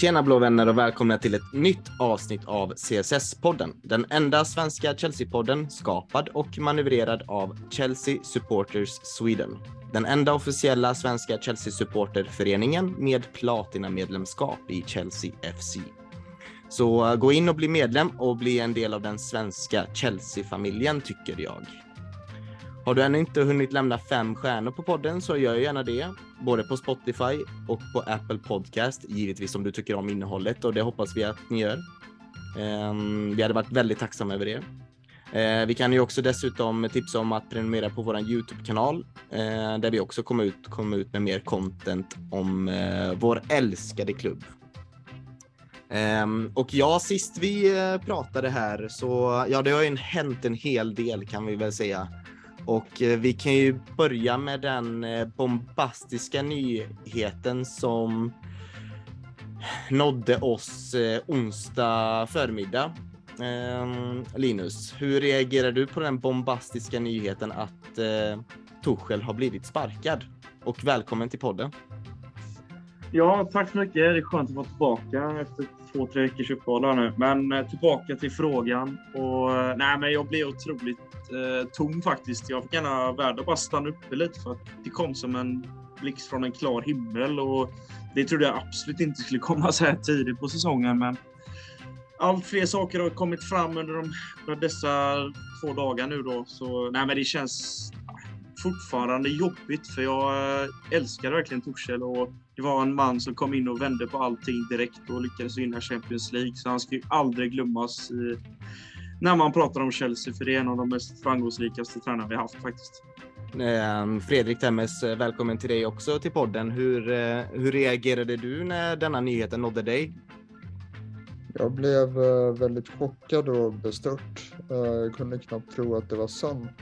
Tjena blå vänner och välkomna till ett nytt avsnitt av CSS-podden. Den enda svenska Chelsea-podden skapad och manövrerad av Chelsea Supporters Sweden. Den enda officiella svenska Chelsea-supporterföreningen med platinamedlemskap i Chelsea FC. Så eh, gå in och bli medlem och bli en del av den svenska Chelsea-familjen tycker jag. Har du ännu inte hunnit lämna fem stjärnor på podden så gör gärna det, både på Spotify och på Apple Podcast, givetvis om du tycker om innehållet och det hoppas vi att ni gör. Ehm, vi hade varit väldigt tacksamma över det. Ehm, vi kan ju också dessutom tipsa om att prenumerera på vår Youtube-kanal eh, där vi också kommer ut, kommer ut med mer content om eh, vår älskade klubb. Um, och ja, sist vi eh, pratade här så ja, det har ju hänt en hel del kan vi väl säga. Och eh, vi kan ju börja med den eh, bombastiska nyheten som nådde oss eh, onsdag förmiddag. Ehm, Linus, hur reagerar du på den bombastiska nyheten att Torshäll har blivit sparkad? Och välkommen till podden. Ja, tack så mycket. Det är skönt att vara tillbaka efter två, tre veckors uppehåll nu. Men eh, tillbaka till frågan. Och, eh, nej, men jag blir otroligt eh, tom faktiskt. Jag fick gärna värda bara stanna uppe lite för att det kom som en blixt från en klar himmel och det trodde jag absolut inte skulle komma så här tidigt på säsongen. Men allt fler saker har kommit fram under de, dessa två dagar nu då. Så nej, men det känns fortfarande jobbigt för jag eh, älskar verkligen Torshäll och det var en man som kom in och vände på allting direkt och lyckades vinna Champions League. Så han ska ju aldrig glömmas i när man pratar om Chelsea, för det är en av de mest framgångsrikaste tränarna vi haft faktiskt. Ehm, Fredrik Temmes, eh, välkommen till dig också till podden. Hur, eh, hur reagerade du när denna nyheten nådde dig? Jag blev eh, väldigt chockad och bestört. Jag kunde knappt tro att det var sant.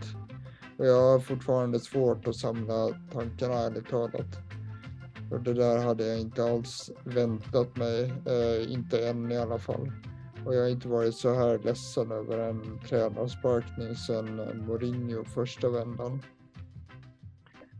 Och jag har fortfarande svårt att samla tankarna ärligt talat. Och det där hade jag inte alls väntat mig, eh, inte än i alla fall. Och jag har inte varit så här ledsen över en tränarsparkning sedan Mourinho första vändan.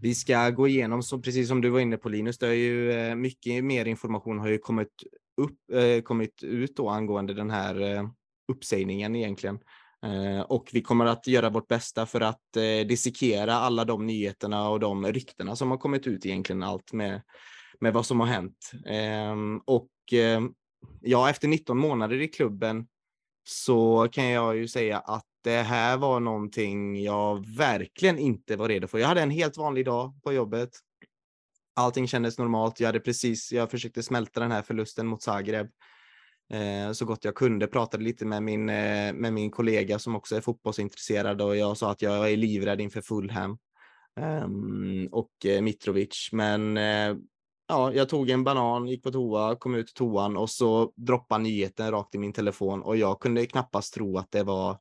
Vi ska gå igenom, så precis som du var inne på Linus, det är ju eh, mycket mer information har ju kommit, upp, eh, kommit ut då angående den här eh, uppsägningen egentligen. Eh, och vi kommer att göra vårt bästa för att eh, dissekera alla de nyheterna och de ryktena som har kommit ut egentligen, allt med, med vad som har hänt. Ehm, och ehm, ja, efter 19 månader i klubben så kan jag ju säga att det här var någonting jag verkligen inte var redo för. Jag hade en helt vanlig dag på jobbet. Allting kändes normalt. Jag hade precis, jag försökte smälta den här förlusten mot Zagreb Eh, så gott jag kunde. Pratade lite med min, eh, med min kollega som också är fotbollsintresserad och jag sa att jag är livrädd inför Fulham ehm, och eh, Mitrovic. Men ja, jag tog en banan, gick på toa, kom ut toan och så droppade nyheten rakt i min telefon och jag kunde knappast tro att det var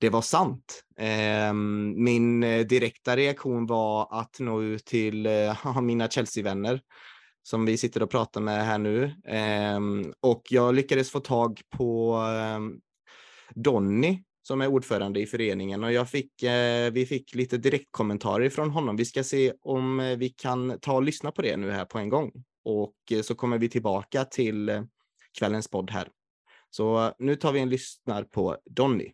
det var sant. Ehm, min direkta reaktion var att nå ut till mina Chelsea-vänner som vi sitter och pratar med här nu. Eh, och jag lyckades få tag på ehm, Donny som är ordförande i föreningen och jag fick, eh, vi fick lite direktkommentarer från honom. Vi ska se om eh, vi kan ta och lyssna på det nu här på en gång och eh, så kommer vi tillbaka till eh, kvällens podd här. Så eh, nu tar vi en lyssnar på Donny.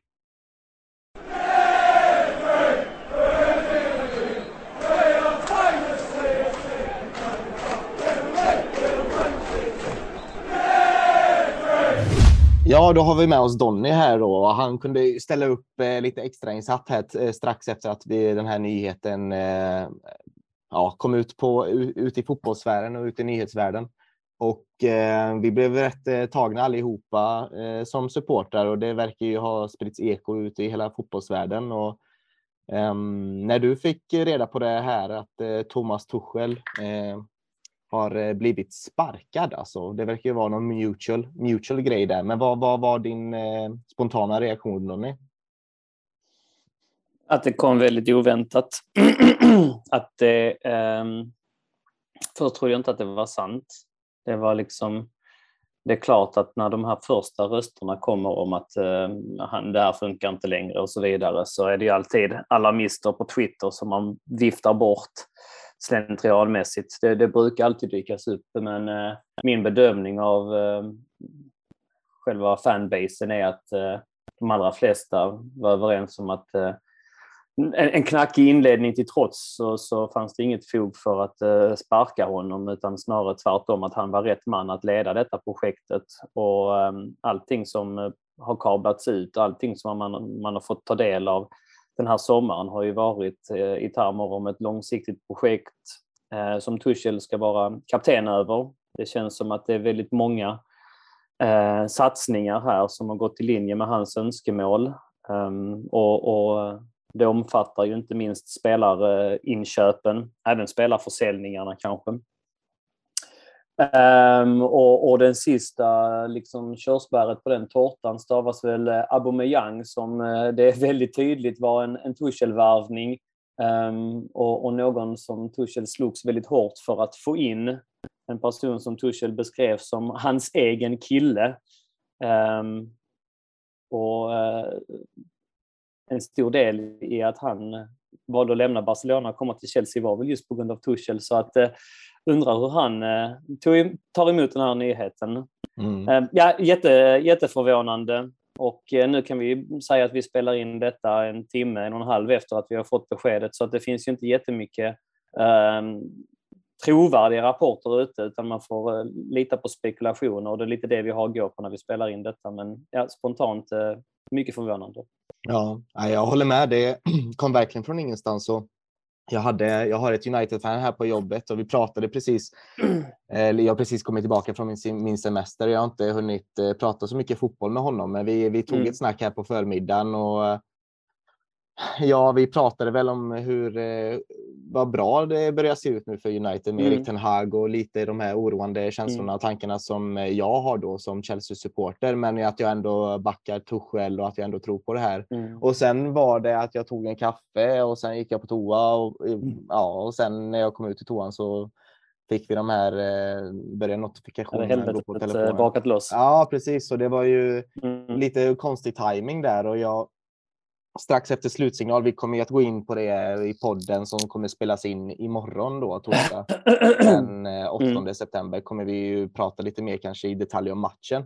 Ja, då har vi med oss Donny här då. Han kunde ställa upp eh, lite extrainsatt här eh, strax efter att vi, den här nyheten eh, ja, kom ut, på, ut i fotbollssfären och ut i nyhetsvärlden. Och eh, vi blev rätt eh, tagna allihopa eh, som supportrar och det verkar ju ha spritts eko ut i hela fotbollsvärlden. Och, ehm, när du fick reda på det här att eh, Thomas Tuchel eh, har eh, blivit sparkad. Alltså, det verkar ju vara någon mutual, mutual grej där. Men vad, vad var din eh, spontana reaktion Donny? Att det kom väldigt oväntat. att det, eh, först trodde jag inte att det var sant. Det var liksom, det är klart att när de här första rösterna kommer om att eh, det här funkar inte längre och så vidare så är det ju alltid alarmister på Twitter som man viftar bort slentrianmässigt. Det, det brukar alltid dykas upp, men eh, min bedömning av eh, själva fanbasen är att eh, de allra flesta var överens om att eh, en, en knackig inledning till trots så, så fanns det inget fog för att eh, sparka honom utan snarare tvärtom att han var rätt man att leda detta projektet och eh, allting som eh, har kablats ut allting som man, man har fått ta del av den här sommaren har ju varit eh, i termer om ett långsiktigt projekt eh, som Tuchel ska vara kapten över. Det känns som att det är väldigt många eh, satsningar här som har gått i linje med hans önskemål ehm, och, och det omfattar ju inte minst spelarinköpen, även spelarförsäljningarna kanske. Um, och, och, den sista liksom, körsbäret på den tårtan stavas väl eh, Aubameyang som uh, det är väldigt tydligt var en, en Tuchel-värvning um, ehm, och, och, någon som Tuchel slogs väldigt hårt för att få in. En person som Tuchel beskrev som hans egen kille. Um, och uh, en stor del i att han valde att lämna Barcelona och komma till Chelsea var väl just på grund av Tuchel. Så att eh, undrar hur han eh, tar emot den här nyheten. Mm. Eh, ja, jätte, jätteförvånande. Och eh, nu kan vi säga att vi spelar in detta en timme, en och en halv efter att vi har fått beskedet. Så att det finns ju inte jättemycket eh, trovärdiga rapporter ute utan man får eh, lita på spekulationer och det är lite det vi har att gå på när vi spelar in detta. Men ja, spontant mycket förvånande. Ja, jag håller med. Det kom verkligen från ingenstans. Och jag, hade, jag har ett United-fan här på jobbet och vi pratade precis. Jag har precis kommit tillbaka från min, min semester. Jag har inte hunnit eh, prata så mycket fotboll med honom, men vi, vi tog mm. ett snack här på förmiddagen och Ja, vi pratade väl om hur eh, vad bra det börjar se ut nu för United med mm. Erik Ten Hag och lite de här oroande känslorna och mm. tankarna som jag har då som Chelsea-supporter. Men att jag ändå backar Tuchel och att jag ändå tror på det här. Mm. Och sen var det att jag tog en kaffe och sen gick jag på toa och, mm. ja, och sen när jag kom ut i toan så fick vi de här, eh, började notifikationerna på eh, telefonen. bakat loss. Ja, precis. Och det var ju mm. lite konstig timing där och jag strax efter slutsignal. Vi kommer att gå in på det i podden som kommer spelas in imorgon då, torsdag den 8 eh, mm. september. Kommer vi ju prata lite mer kanske i detalj om matchen.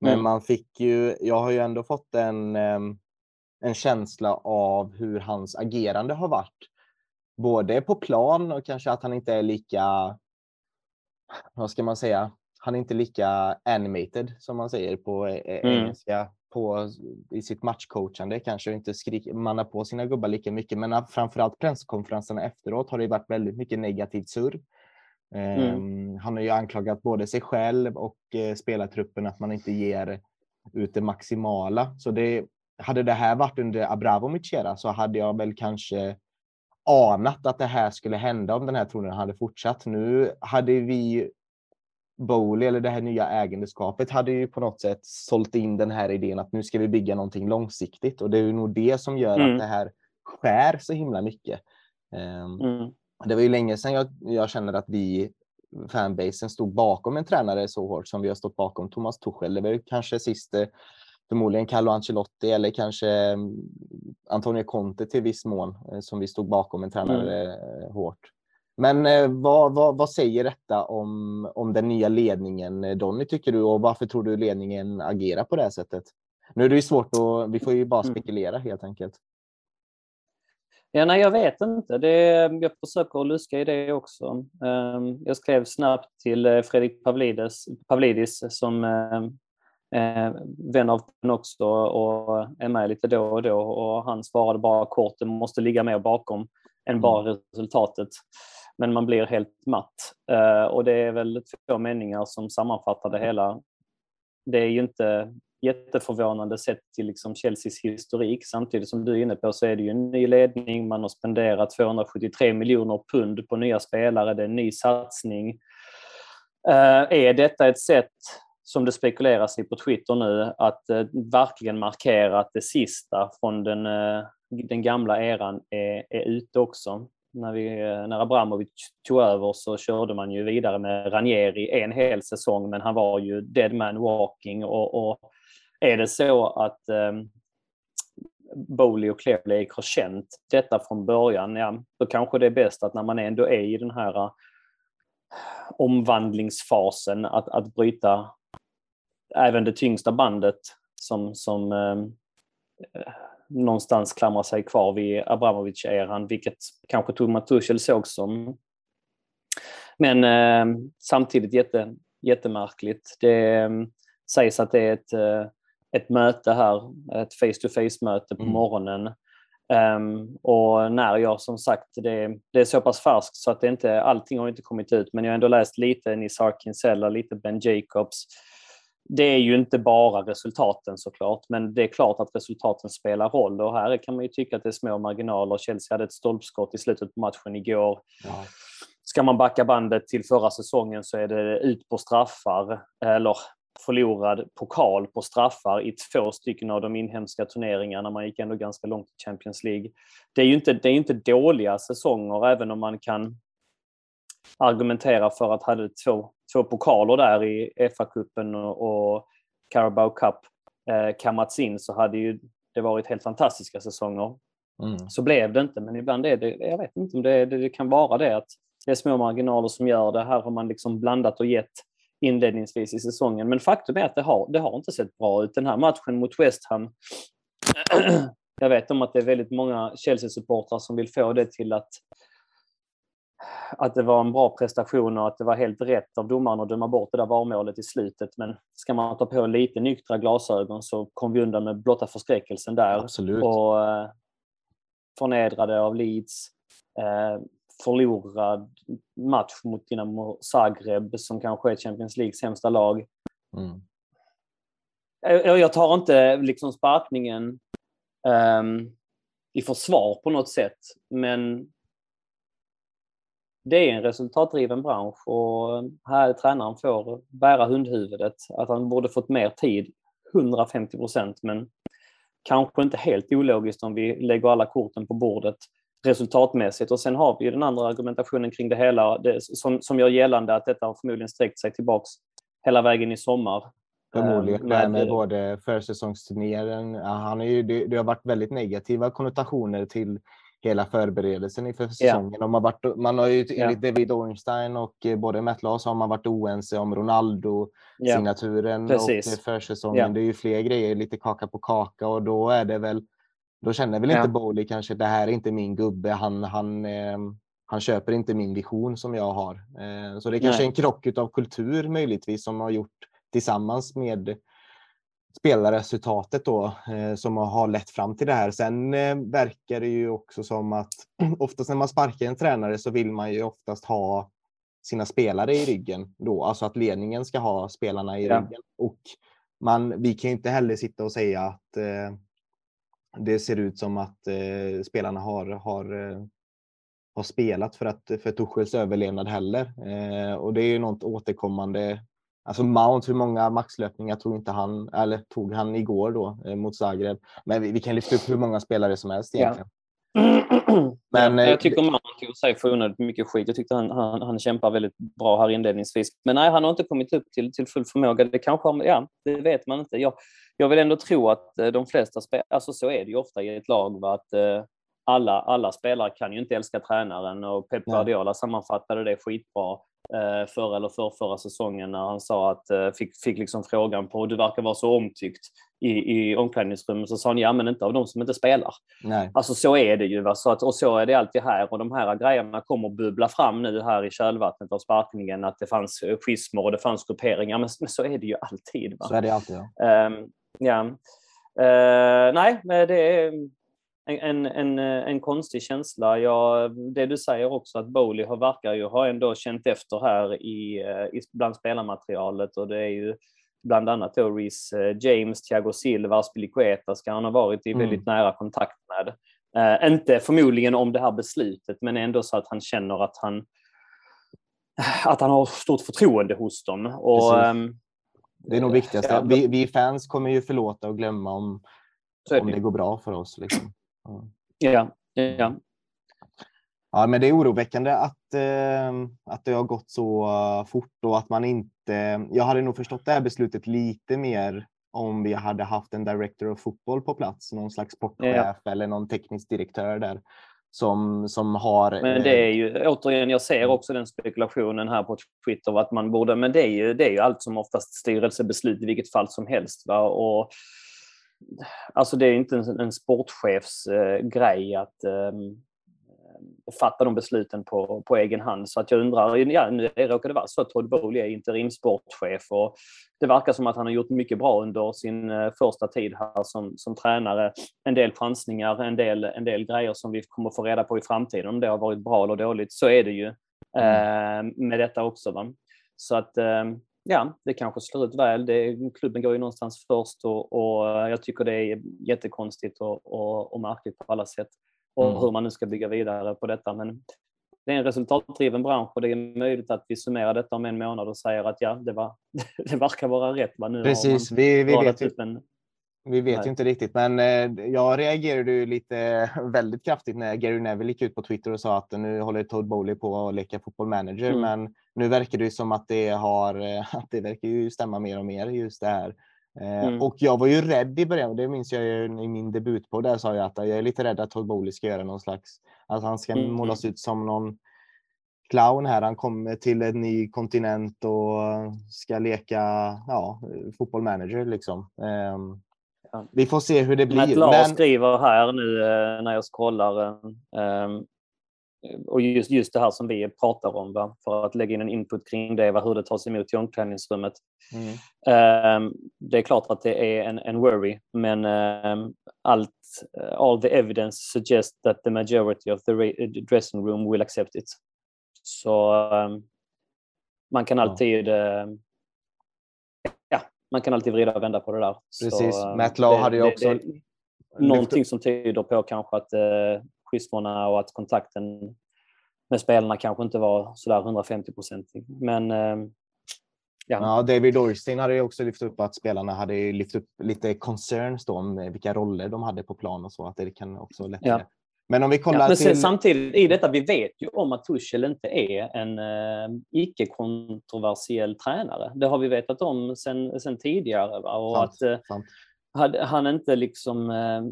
Men mm. man fick ju, jag har ju ändå fått en, en känsla av hur hans agerande har varit. Både på plan och kanske att han inte är lika, vad ska man säga, han är inte lika animated som man säger på eh, mm. På i sitt matchcoachande, kanske inte skriker, mannar på sina gubbar lika mycket, men framförallt presskonferenserna efteråt har det varit väldigt mycket negativt surr. Mm. Um, han har ju anklagat både sig själv och uh, spelartruppen att man inte ger ut det maximala. Så det, hade det här varit under Abramovic era så hade jag väl kanske anat att det här skulle hända om den här tronen hade fortsatt. Nu hade vi Bowley eller det här nya ägandeskapet hade ju på något sätt sålt in den här idén att nu ska vi bygga någonting långsiktigt och det är ju nog det som gör mm. att det här skär så himla mycket. Um, mm. Det var ju länge sedan jag, jag känner att vi fanbasen stod bakom en tränare så hårt som vi har stått bakom Thomas Tuchel. Det var ju kanske sist eh, förmodligen Carlo Ancelotti eller kanske mm, Antonio Conte till viss mån eh, som vi stod bakom en tränare mm. hårt. Men eh, vad, vad, vad, säger detta om, om den nya ledningen, eh, Donny, tycker du? Och varför tror du ledningen agerar på det här sättet? Nu är det ju svårt att, vi får ju bara mm. spekulera helt enkelt. Ja, nej, jag vet inte. Det, jag försöker att luska i det också. Ehm, jag skrev snabbt till eh, Fredrik Pavlidis, Pavlidis som vän av den också och är med lite då och då och han svarade bara kort, det måste ligga mer bakom än bara mm. resultatet men man blir helt matt. Eh, och det är väl två meningar som sammanfattar det hela. Det är ju inte jätteförvånande sett till liksom Chelseas historik. Samtidigt som du är inne på så är det ju en ny ledning. Man har spenderat 273 miljoner pund på nya spelare. Det är en ny satsning. Eh, är detta ett sätt som det spekuleras i på Twitter nu, att eh, verkligen markera att det sista från den, eh, den gamla eran är, är ute också när, vi, när Abramovic tog över så körde man ju vidare med Ranieri en hel säsong, men han var ju dead man walking. Och, och är det så att eh, Bowley och Clearlake har känt detta från början, ja, då kanske det är bäst att när man ändå är i den här eh, omvandlingsfasen att, att bryta även det tyngsta bandet som, som eh, någonstans klamrar sig kvar vid Abramovic-eran, vilket kanske Thomas Tuchel såg som. Men eh, samtidigt jätte, jättemärkligt. Det eh, sägs att det är ett, eh, ett möte här, ett face-to-face-möte på mm. morgonen. Um, och när jag som sagt, det, det, är så pass färskt så att det inte, allting har inte kommit ut, men jag har ändå läst lite Nisar Kinsella, lite Ben Jacobs det är ju inte bara resultaten såklart, men det är klart att resultaten spelar roll och här kan man ju tycka att det är små marginaler. Chelsea hade ett stolpskott i slutet på matchen igår. Ja. Ska man backa bandet till förra säsongen så är det ut på straffar, eller förlorad pokal på straffar i två stycken av de inhemska turneringarna. Man gick ändå ganska långt i Champions League. Det är ju inte, det är inte dåliga säsonger, även om man kan argumentera för att hade två, två pokaler där i FA-cupen och, Carabao Cup eh, kammats in så hade ju det varit helt fantastiska säsonger. Mm. Så blev det inte, men ibland är det, jag vet inte om det, det, det, kan vara det att det är små marginaler som gör det. Här har man liksom blandat och gett inledningsvis i säsongen. Men faktum är att det har, det har inte sett bra ut. Den här matchen mot West Ham jag vet om att det är väldigt många Chelsea-supportrar som vill få det till att att det var en bra prestation och att det var helt rätt av domaren att döma bort det där varmålet i slutet. Men ska man ta på lite nyktra glasögon så kom vi undan med blotta förskräckelsen där. Absolut. Och eh, förnedrade av Leeds. Eh, förlorad match mot Dinamo Zagreb som kanske är Champions Leagues sämsta lag. Mm. Jag, jag tar inte liksom sparkningen um, i försvar på något sätt, men det är en resultatdriven bransch och här tränaren får bära hundhuvudet. Att han borde fått mer tid, 150 procent, men kanske inte helt ologiskt om vi lägger alla korten på bordet resultatmässigt. Och sen har vi ju den andra argumentationen kring det hela det, som, som gör gällande att detta har förmodligen sträckt sig tillbaks hela vägen i sommar. Förmodligen eh, med, med både försäsongsturneringen, han är ju, det, det har varit väldigt negativa konnotationer till hela förberedelsen inför säsongen. Ja. Man, varit, man har ju enligt ja. David Ornstein och eh, både Matt Laws har man varit oense om Ronaldo-signaturen ja. och försäsongen. Det är ju fler grejer, lite kaka på kaka och då är det väl då känner väl inte Bowley kanske det här är inte min gubbe. Han, han, eh, han köper inte min vision som jag har. Eh, så det är kanske är en krock av kultur möjligtvis som har gjort tillsammans med spelarresultatet då eh, som har lett fram till det här. Sen eh, verkar det ju också som att oftast när man sparkar en tränare så vill man ju oftast ha sina spelare i ryggen då, alltså att ledningen ska ha spelarna i ja. ryggen. Och man, vi kan ju inte heller sitta och säga att eh, det ser ut som att spelarna har, har, har spelat för, att, för Tuchels överlevnad heller. Och det är ju något återkommande Alltså Mount, hur många maxlöpningar tog inte han, eller tog han igår då eh, mot Zagreb? Men vi, vi, kan lyfta upp hur många spelare som helst egentligen. Ja. Men, ja, jag tycker Mount tog sig för onödigt mycket skit. Jag tyckte han, han, han kämpar väldigt bra här inledningsvis. Men nej, han har inte kommit upp till, till full förmåga. Det kanske, ja, det vet man inte. Jag, jag vill ändå tro att eh, de flesta spelare, alltså så är det ju ofta i ett lag, va? att eh, alla, alla spelare kan ju inte älska tränaren och Pep Guardiola sammanfattade det skitbra eh, förra eller för förra säsongen när han sa att, eh, fick, fick liksom frågan på du verkar vara så omtyckt i, i omklädningsrummet, så sa han ja men inte av de som inte spelar. Nej. Alltså så är det ju, va? Så att, och så är det alltid här och de här grejerna kommer att bubbla fram nu här i kölvattnet av sparkningen, att det fanns schismer och det fanns grupperingar, men, men så är det ju alltid. Va? Så är det alltid, ja. Um, ja. Uh, nej, det är en, en, en konstig känsla. Ja, det du säger också att Bowley har, verkar ju ha ändå känt efter här i, i bland spelarmaterialet och det är ju bland annat då Reece eh, James, Thiago Silva, Aspilicueta ska han ha varit i mm. väldigt nära kontakt med. Uh, inte förmodligen om det här beslutet, men ändå så att han känner att han att han har stort förtroende hos dem. Och, um, det är nog viktigast. Ja, vi, vi, fans kommer ju förlåta och glömma om, om det går bra för oss. Liksom. Ja, ja. Ja, men det är oroväckande att, eh, att det har gått så fort och att man inte... Jag hade nog förstått det här beslutet lite mer om vi hade haft en director of football på plats, någon slags sportchef ja. eller någon teknisk direktör där som, som har... Men det är ju, återigen, jag ser också den spekulationen här på Twitter att man borde, men det är ju, det är ju allt som oftast styrelsebeslut i vilket fall som helst. Va? Och, alltså det är inte en, en sportchefs eh, grej att eh, fatta de besluten på, på egen hand. Så att jag undrar, ja, nu råkar det vara så att Todd Bowley är interimsportchef och det verkar som att han har gjort mycket bra under sin eh, första tid här som, som tränare. En del chansningar, en del, en del grejer som vi kommer få reda på i framtiden om det har varit bra eller dåligt. Så är det ju mm. eh, med detta också. Va? Så att eh, ja, det kanske slår ut väl. Det, klubben går ju någonstans först och, och jag tycker det är jättekonstigt och, och, och märkligt på alla sätt och mm. hur man nu ska bygga vidare på detta. Men det är en resultatdriven bransch och det är möjligt att vi summerar detta om en månad och säger att ja, det, var, det verkar vara rätt. Va? Nu Precis, vi, vi vet ju. En... Vi vet Nej. ju inte riktigt, men eh, jag reagerade ju lite väldigt kraftigt när Gary Neville gick ut på Twitter och sa att nu håller Todd Bowley på att leka fotboll manager. Mm. Men nu verkar det som att det har, eh, att det verkar ju stämma mer och mer just det här Eh, mm. Och jag var ju rädd i början, det minns jag ju i min debut på där sa jag att jag är lite rädd att Todd Bowley ska göra någon slags, att han ska mm. målas ut som någon clown här. Han kommer till en ny kontinent och ska leka ja, fotboll manager liksom. Um. Vi får se hur det blir. Matt Lars men... skriver här nu eh, när jag scrollar. Um, och just, just det här som vi pratar om, va? för att lägga in en input kring det, va? hur det tas emot i omklädningsrummet. Mm. Um, det är klart att det är en, en worry, men um, allt, uh, all the evidence suggests that the majority of the dressing room will accept it. Så um, man kan alltid ja. Man kan alltid vrida och vända på det där. Precis, Så, Matt Law hade ju också... Det, det, någonting som tyder på kanske att uh, schismorna och att kontakten med spelarna kanske inte var sådär 150 procentig. Men ehm, ja. ja. David Orstein hade ju också lyft upp att spelarna hade lyft upp lite concerns då om vilka roller de hade på plan och så, att det kan också lättare. Ja. Men om vi kollar ja, men till... Samtidigt i detta, vi vet ju om att Tuchel inte är en eh, icke-kontroversiell tränare. Det har vi vetat om sen, sen tidigare. Va? Och sant, att, eh, sant hade han inte liksom eh,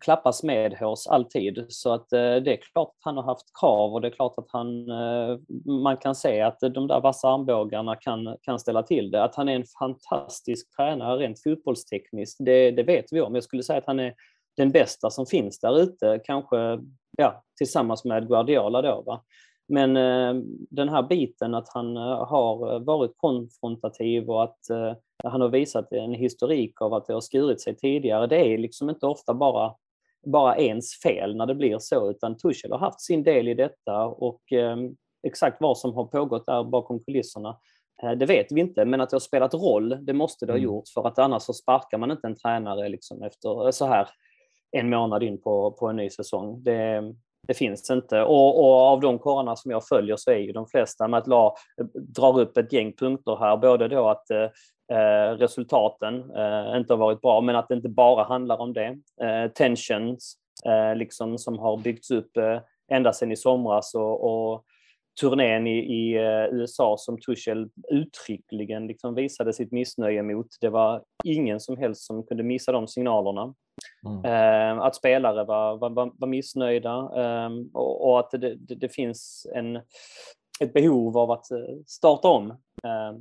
klappas med hos alltid. Så att eh, det är klart att han har haft krav och det är klart att han, eh, man kan se att de där vassa armbågarna kan, kan ställa till det. Att han är en fantastisk tränare rent fotbollstekniskt, det, det vet vi om. Jag skulle säga att han är den bästa som finns där ute, kanske ja, tillsammans med Guardiola då. Va? Men eh, den här biten att han eh, har varit konfrontativ och att eh, han har visat en historik av att det har skurit sig tidigare. Det är liksom inte ofta bara, bara ens fel när det blir så, utan Tuchel har haft sin del i detta och eh, exakt vad som har pågått där bakom kulisserna, eh, det vet vi inte, men att det har spelat roll, det måste det ha mm. gjort, för att annars så sparkar man inte en tränare liksom efter så här en månad in på, på en ny säsong. Det, det finns inte. Och, och, av de korrarna som jag följer så är ju de flesta med att la, drar upp ett gäng punkter här. Både då att eh, eh resultaten eh, inte har varit bra, men att det inte bara handlar om det. Eh, tensions eh, liksom, som har byggts upp eh, ända sedan i somras och, och turnén i, i USA som Tuchel uttryckligen liksom visade sitt missnöje mot. Det var ingen som helst som kunde missa de signalerna. Mm. att spelare var, var, var missnöjda och, och, att det, det, finns en, ett behov av att starta om,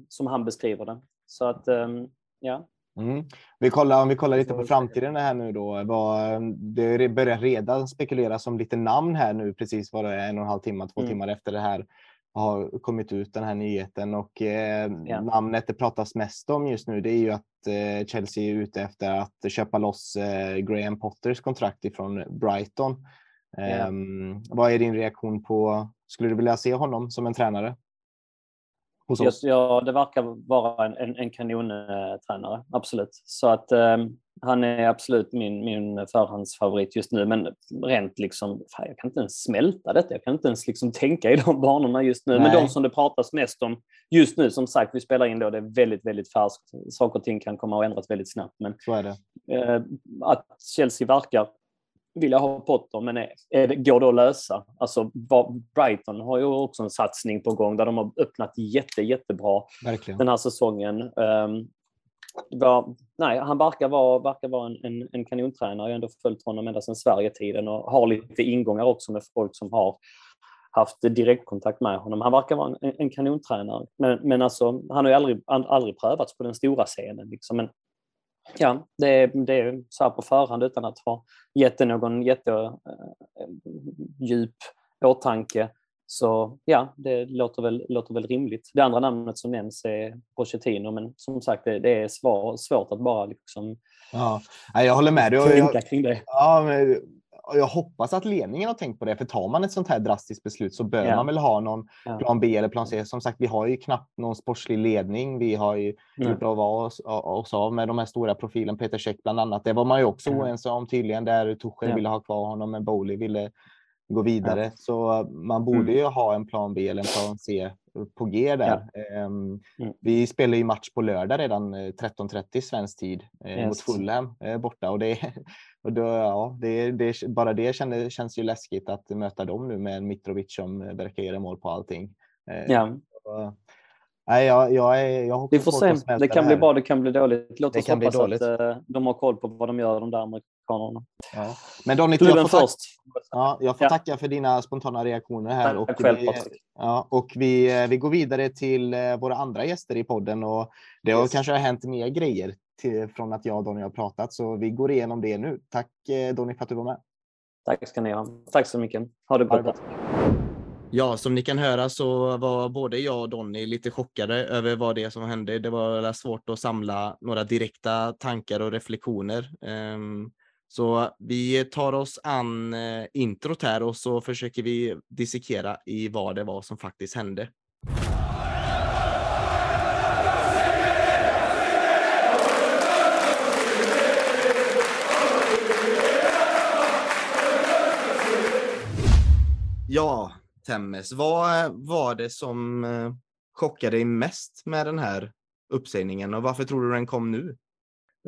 som han beskriver det. Så att, ehm, ja. Mm. Vi kollar, om vi kollar lite på framtiden här nu då. Vad, det börjar redan spekuleras om lite namn här nu precis var det en och en halv timme, två mm. timmar efter det här har kommit ut den här nyheten och eh, ja. namnet det pratas mest om just nu det är ju att eh, Chelsea är ute efter att köpa loss eh, Graham Potters kontrakt ifrån Brighton. Ehm, vad är din reaktion på, skulle du vilja se honom som en tränare? Ja, det verkar vara en, en, en kanontränare, absolut. Så att um, han är absolut min, min förhandsfavorit just nu. Men rent liksom, fan, jag kan inte ens smälta detta. Jag kan inte ens liksom tänka i de banorna just nu. Nej. Men de som det pratas mest om just nu, som sagt, vi spelar in då, det är väldigt, väldigt färskt. Saker och ting kan komma att ändras väldigt snabbt. Men. Uh, att Chelsea verkar vilja ha Potter, men är, är det, går det att lösa? Alltså, Brighton har ju också en satsning på gång där de har öppnat jätte, jättebra Verkligen. den här säsongen. Um, var, nej, han verkar vara, verkar vara en, en, en kanontränare. Jag har ändå följt honom ända sedan Sverigetiden och har lite ingångar också med folk som har haft direktkontakt med honom. Han verkar vara en, en kanontränare. Men, men alltså, han har ju aldrig, aldrig prövats på den stora scenen. Liksom. Men, ja, det är, det är så här på förhand utan att ha gett det någon jättedjup eh, äh, åtanke. Så ja, det låter väl, låter väl rimligt. Det andra namnet som nämns är Pochettino, men som sagt, det, det är svår, svårt att bara liksom Ja, jag håller med dig. Tänka kring det. Ja, men jag hoppas att ledningen har tänkt på det, för tar man ett sånt här drastiskt beslut så bör ja. man väl ha någon ja. plan B eller plan C. Som sagt, vi har ju knappt någon sportslig ledning. Vi har ju gjort av oss, oss av med de här stora profilen, Peter Käck bland annat. Det var man ju också ja. oense om tydligen, där Tuchel ja. ville ha kvar honom, men Bowley ville gå vidare. Ja. Så man borde mm. ju ha en plan B eller en plan C på G där. Ja. Um, mm. Vi spelar ju match på lördag redan 13.30 eh, svensk tid eh, yes. mot Fulham eh, borta och det, och då, ja, det, det, bara det kände, känns ju läskigt att möta dem nu med Mitrovic som eh, verkar göra mål på allting. Eh, ja. Och, nej, jag, jag, är, jag Vi får se. Det kan det bli bra, det kan bli dåligt. Låt oss hoppas att uh, de har koll på vad de gör, de där amerikanerna. Ja. Men Donny, jag, får först. Ja, jag får ja. tacka för dina spontana reaktioner här. och själv, vi, ja, och vi, vi går vidare till våra andra gäster i podden och det har yes. kanske har hänt mer grejer till, från att jag och Donny har pratat. Så vi går igenom det nu. Tack eh, Donny för att du var med. Tack ska ni ha. Tack så mycket. Ha det bra. Ja, som ni kan höra så var både jag och Donny lite chockade över vad det är som hände. Det var svårt att samla några direkta tankar och reflektioner. Ehm, så vi tar oss an eh, introt här och så försöker vi dissekera i vad det var som faktiskt hände. Ja, Temmes, vad var det som eh, chockade dig mest med den här uppsägningen och varför tror du den kom nu?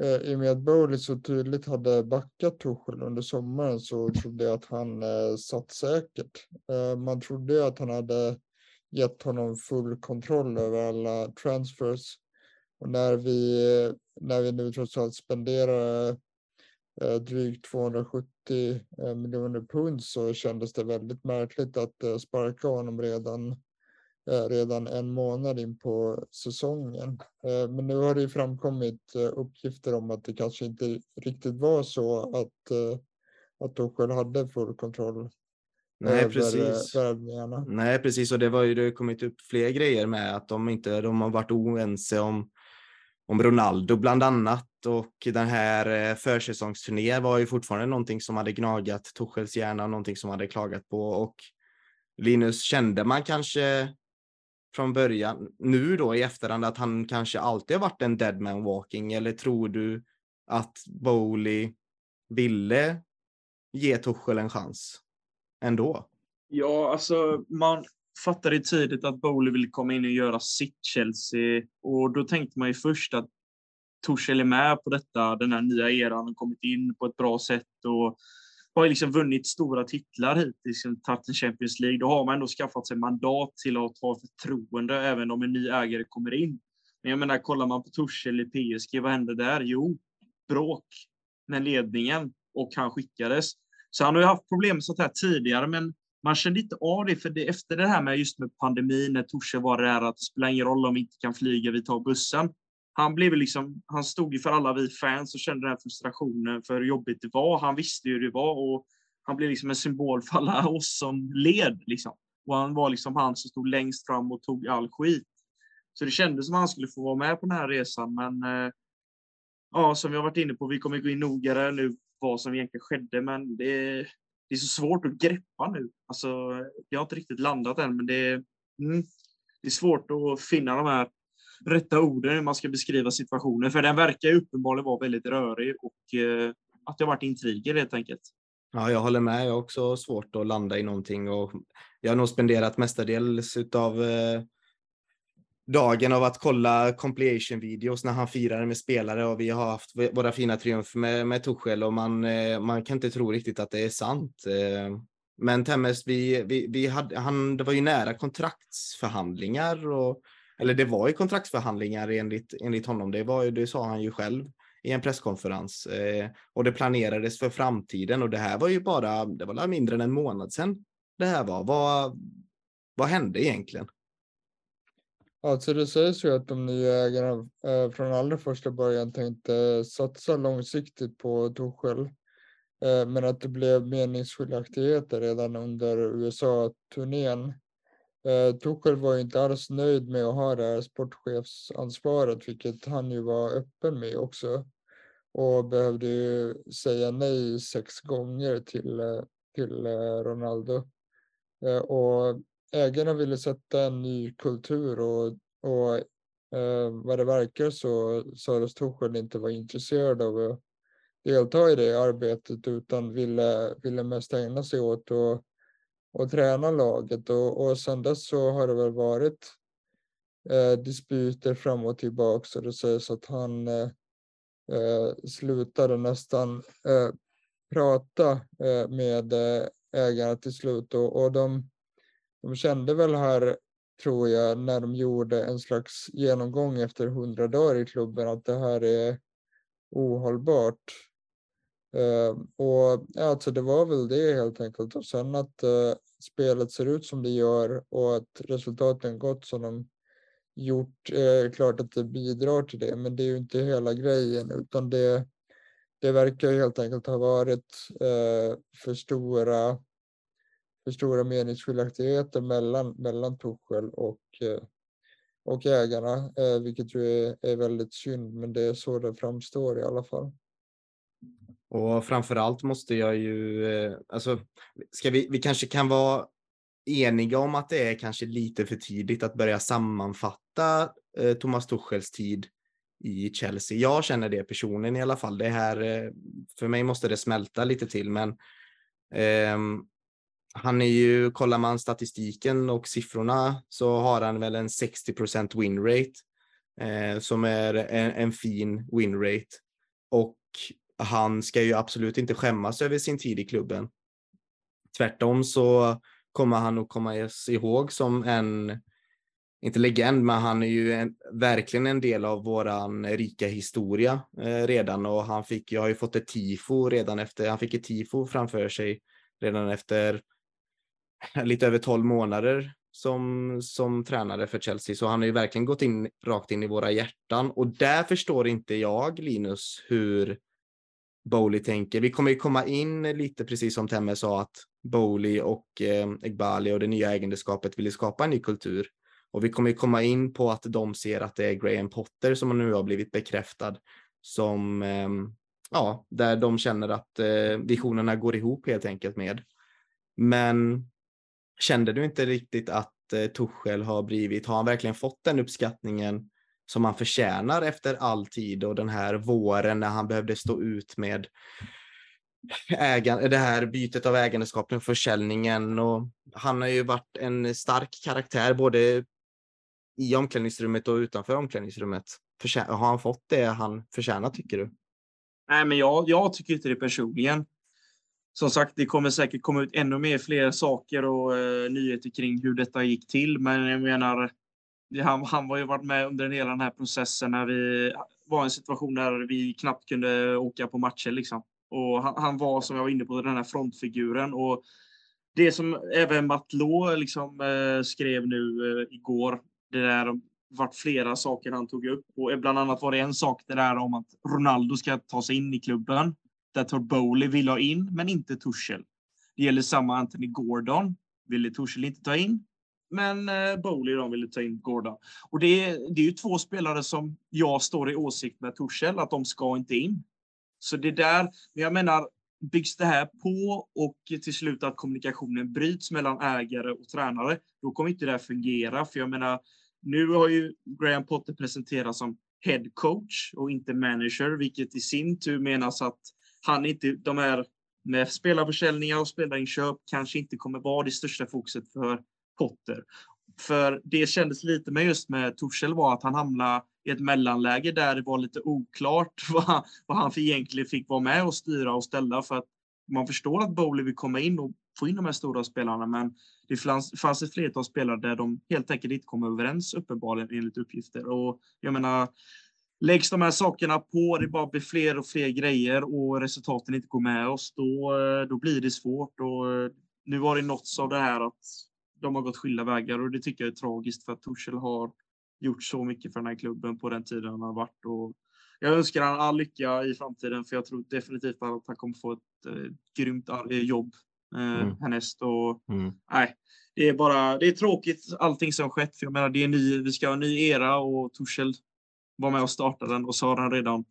Eh, I och med att Bowley så tydligt hade backat Tuchel under sommaren så trodde jag att han eh, satt säkert. Man trodde att han hade gett honom full kontroll över alla transfers. Och när vi, när vi nu trots allt spenderar drygt 270 eh, miljoner pund så kändes det väldigt märkligt att eh, sparka honom redan, redan en månad in på säsongen. Men nu har det framkommit uppgifter om att det kanske inte riktigt var så att, att Tuchel hade full kontroll Nej, precis. Nej, precis. Och det var ju det kommit upp fler grejer med att de inte de har varit oense om om Ronaldo bland annat. Och den här eh, försäsongsturnén var ju fortfarande någonting som hade gnagat Tuchels hjärna, någonting som hade klagat på. Och Linus kände man kanske från början, nu då i efterhand, att han kanske alltid har varit en dead man walking? Eller tror du att Bowley ville ge Tuchel en chans ändå? Ja, alltså man, fattade tidigt att Bowley ville komma in och göra sitt Chelsea och då tänkte man ju först att Torshäll är med på detta, den här nya eran, har kommit in på ett bra sätt och har liksom vunnit stora titlar hittills, liksom tagit en Champions League. Då har man ändå skaffat sig mandat till att ha förtroende även om en ny ägare kommer in. Men jag menar, kollar man på Torshäll i PSG, vad hände där? Jo, bråk med ledningen och han skickades. Så han har ju haft problem med sånt här tidigare, men man kände inte av det, för det, efter det här med just med pandemin, när Torse var där, att det spelar ingen roll om vi inte kan flyga, vi tar bussen. Han, blev liksom, han stod ju för alla vi fans och kände den här frustrationen för hur jobbigt det var. Han visste ju hur det var och han blev liksom en symbol för alla oss som led. Liksom. Och han var liksom han som stod längst fram och tog all skit. Så det kändes som att han skulle få vara med på den här resan, men eh, ja, som vi har varit inne på, vi kommer gå in noggrannare nu vad som egentligen skedde, men det, det är så svårt att greppa nu. Alltså, jag har inte riktigt landat än, men det är, mm, det är svårt att finna de här rätta orden hur man ska beskriva situationen. För den verkar ju uppenbarligen vara väldigt rörig och eh, att det har varit intriger helt enkelt. Ja, jag håller med. Jag har också svårt att landa i någonting och jag har nog spenderat mestadels utav eh, dagen av att kolla compilation videos när han firade med spelare och vi har haft våra fina triumfer med, med Torshäll och man, eh, man kan inte tro riktigt att det är sant. Eh. Men Temmes, vi, vi, vi hade, han, det var ju nära kontraktsförhandlingar och eller det var ju kontraktsförhandlingar enligt, enligt honom. Det, var, det sa han ju själv i en presskonferens eh, och det planerades för framtiden och det här var ju bara, det var mindre än en månad sedan det här var. Vad, vad hände egentligen? Alltså det sägs ju att de nya ägarna eh, från allra första början tänkte satsa långsiktigt på Torshäll. Eh, men att det blev meningsskiljaktigheter redan under USA-turnén. Eh, Torshäll var inte alls nöjd med att ha det här sportchefsansvaret, vilket han ju var öppen med också. Och behövde ju säga nej sex gånger till, eh, till eh, Ronaldo. Eh, och ägarna ville sätta en ny kultur och, och eh, vad det verkar så sades Torshäll inte vara intresserad av att delta i det arbetet utan ville, ville mest ägna sig åt att och träna laget. Och, och sedan dess så har det väl varit eh, disputer fram och tillbaka. Så det sägs att han eh, eh slutade nästan eh, prata eh, med eh, ägarna till slut. Och, och de, de kände väl här tror jag när de gjorde en slags genomgång efter hundra dagar i klubben att det här är ohållbart. Uh, och alltså det var väl det helt enkelt och sen att uh, spelet ser ut som det gör och att resultaten gått som de gjort eh, är eh, klart att det bidrar till det men det är ju inte hela grejen utan det, det verkar helt enkelt ha varit eh, för stora för stora meningsskiljaktigheter mellan, mellan Tuchel och, eh, och ägarna, eh, vilket ju är, är väldigt synd, men det är så det framstår i alla fall. Och framför allt måste jag ju, eh, alltså, ska vi, vi kanske kan vara eniga om att det är kanske lite för tidigt att börja sammanfatta eh, Thomas Tuchels tid i Chelsea. Jag känner det personligen i alla fall. Det här, eh, för mig måste det smälta lite till, men eh, han är ju, kollar man statistiken och siffrorna så har han väl en 60 win rate eh, som är en, en, fin win rate. Och han ska ju absolut inte skämmas över sin tid i klubben. Tvärtom så kommer han att komma ihåg som en, inte legend, men han är ju en, verkligen en del av våran rika historia eh, redan och han fick, jag har ju fått ett tifo redan efter, han fick ett tifo framför sig redan efter lite över 12 månader som, som tränare för Chelsea, så han har ju verkligen gått in rakt in i våra hjärtan och där förstår inte jag, Linus, hur Bowley tänker. Vi kommer ju komma in lite, precis som Temme sa, att Bowley och eh, Egbali och det nya ägandeskapet ville skapa en ny kultur. Och vi kommer ju komma in på att de ser att det är Graham Potter som nu har blivit bekräftad som, eh, ja, där de känner att eh, visionerna går ihop helt enkelt med. Men Kände du inte riktigt att eh, Tuchel har blivit, har han verkligen fått den uppskattningen som han förtjänar efter all tid och den här våren när han behövde stå ut med ägan, det här bytet av ägandeskap försäljningen och han har ju varit en stark karaktär både i omklädningsrummet och utanför omklädningsrummet. Förtjä har han fått det han förtjänar tycker du? Nej, men jag, jag tycker inte det personligen som sagt, det kommer säkert komma ut ännu mer fler saker och eh, nyheter kring hur detta gick till. Men jag menar, han, han har ju varit med under hela den här processen när vi eh, var i en situation där vi knappt kunde åka på matcher. Liksom. Och han, han, var, som jag var inne på, den här frontfiguren. Och det som även Matt Law liksom, eh, skrev nu eh, igår, det där vart flera saker han tog upp. Och bland annat var det en sak det där om att Ronaldo ska ta sig in i klubben där Todd Bowley vill ha in, men inte Tuchel. Det gäller samma Anthony Gordon. Ville Tuchel inte ta in, men eh, Bowley de ville ta in Gordon. Och det är, det är ju två spelare som jag står i åsikt med Tuchel, att de ska inte in. Så det där, men jag menar, byggs det här på och till slut att kommunikationen bryts mellan ägare och tränare, då kommer inte det här fungera. För jag menar, nu har ju Graham Potter presenterats som head coach och inte manager, vilket i sin tur menas att han inte, de här med spelarförsäljningar och spelarinköp kanske inte kommer vara det största fokuset för Potter. För det kändes lite med just med Torshäll var att han hamnade i ett mellanläge där det var lite oklart vad, vad han egentligen fick vara med och styra och ställa för att man förstår att Bowley vill komma in och få in de här stora spelarna. Men det fanns, fanns ett flertal spelare där de helt enkelt inte kom överens uppenbarligen enligt uppgifter. Och jag menar, läggs de här sakerna på, det bara blir fler och fler grejer och resultaten inte går med oss, då, då blir det svårt. Och nu har det nåtts av det här att de har gått skilda vägar och det tycker jag är tragiskt för att Torshäll har gjort så mycket för den här klubben på den tiden han har varit. Och jag önskar han all lycka i framtiden för jag tror definitivt att han kommer få ett eh, grymt jobb eh, mm. härnäst. Och, mm. nej, det är bara det är tråkigt allting som skett. För jag menar, det är ny, vi ska ha en ny era och Torshäll var med och startade den och så har den redan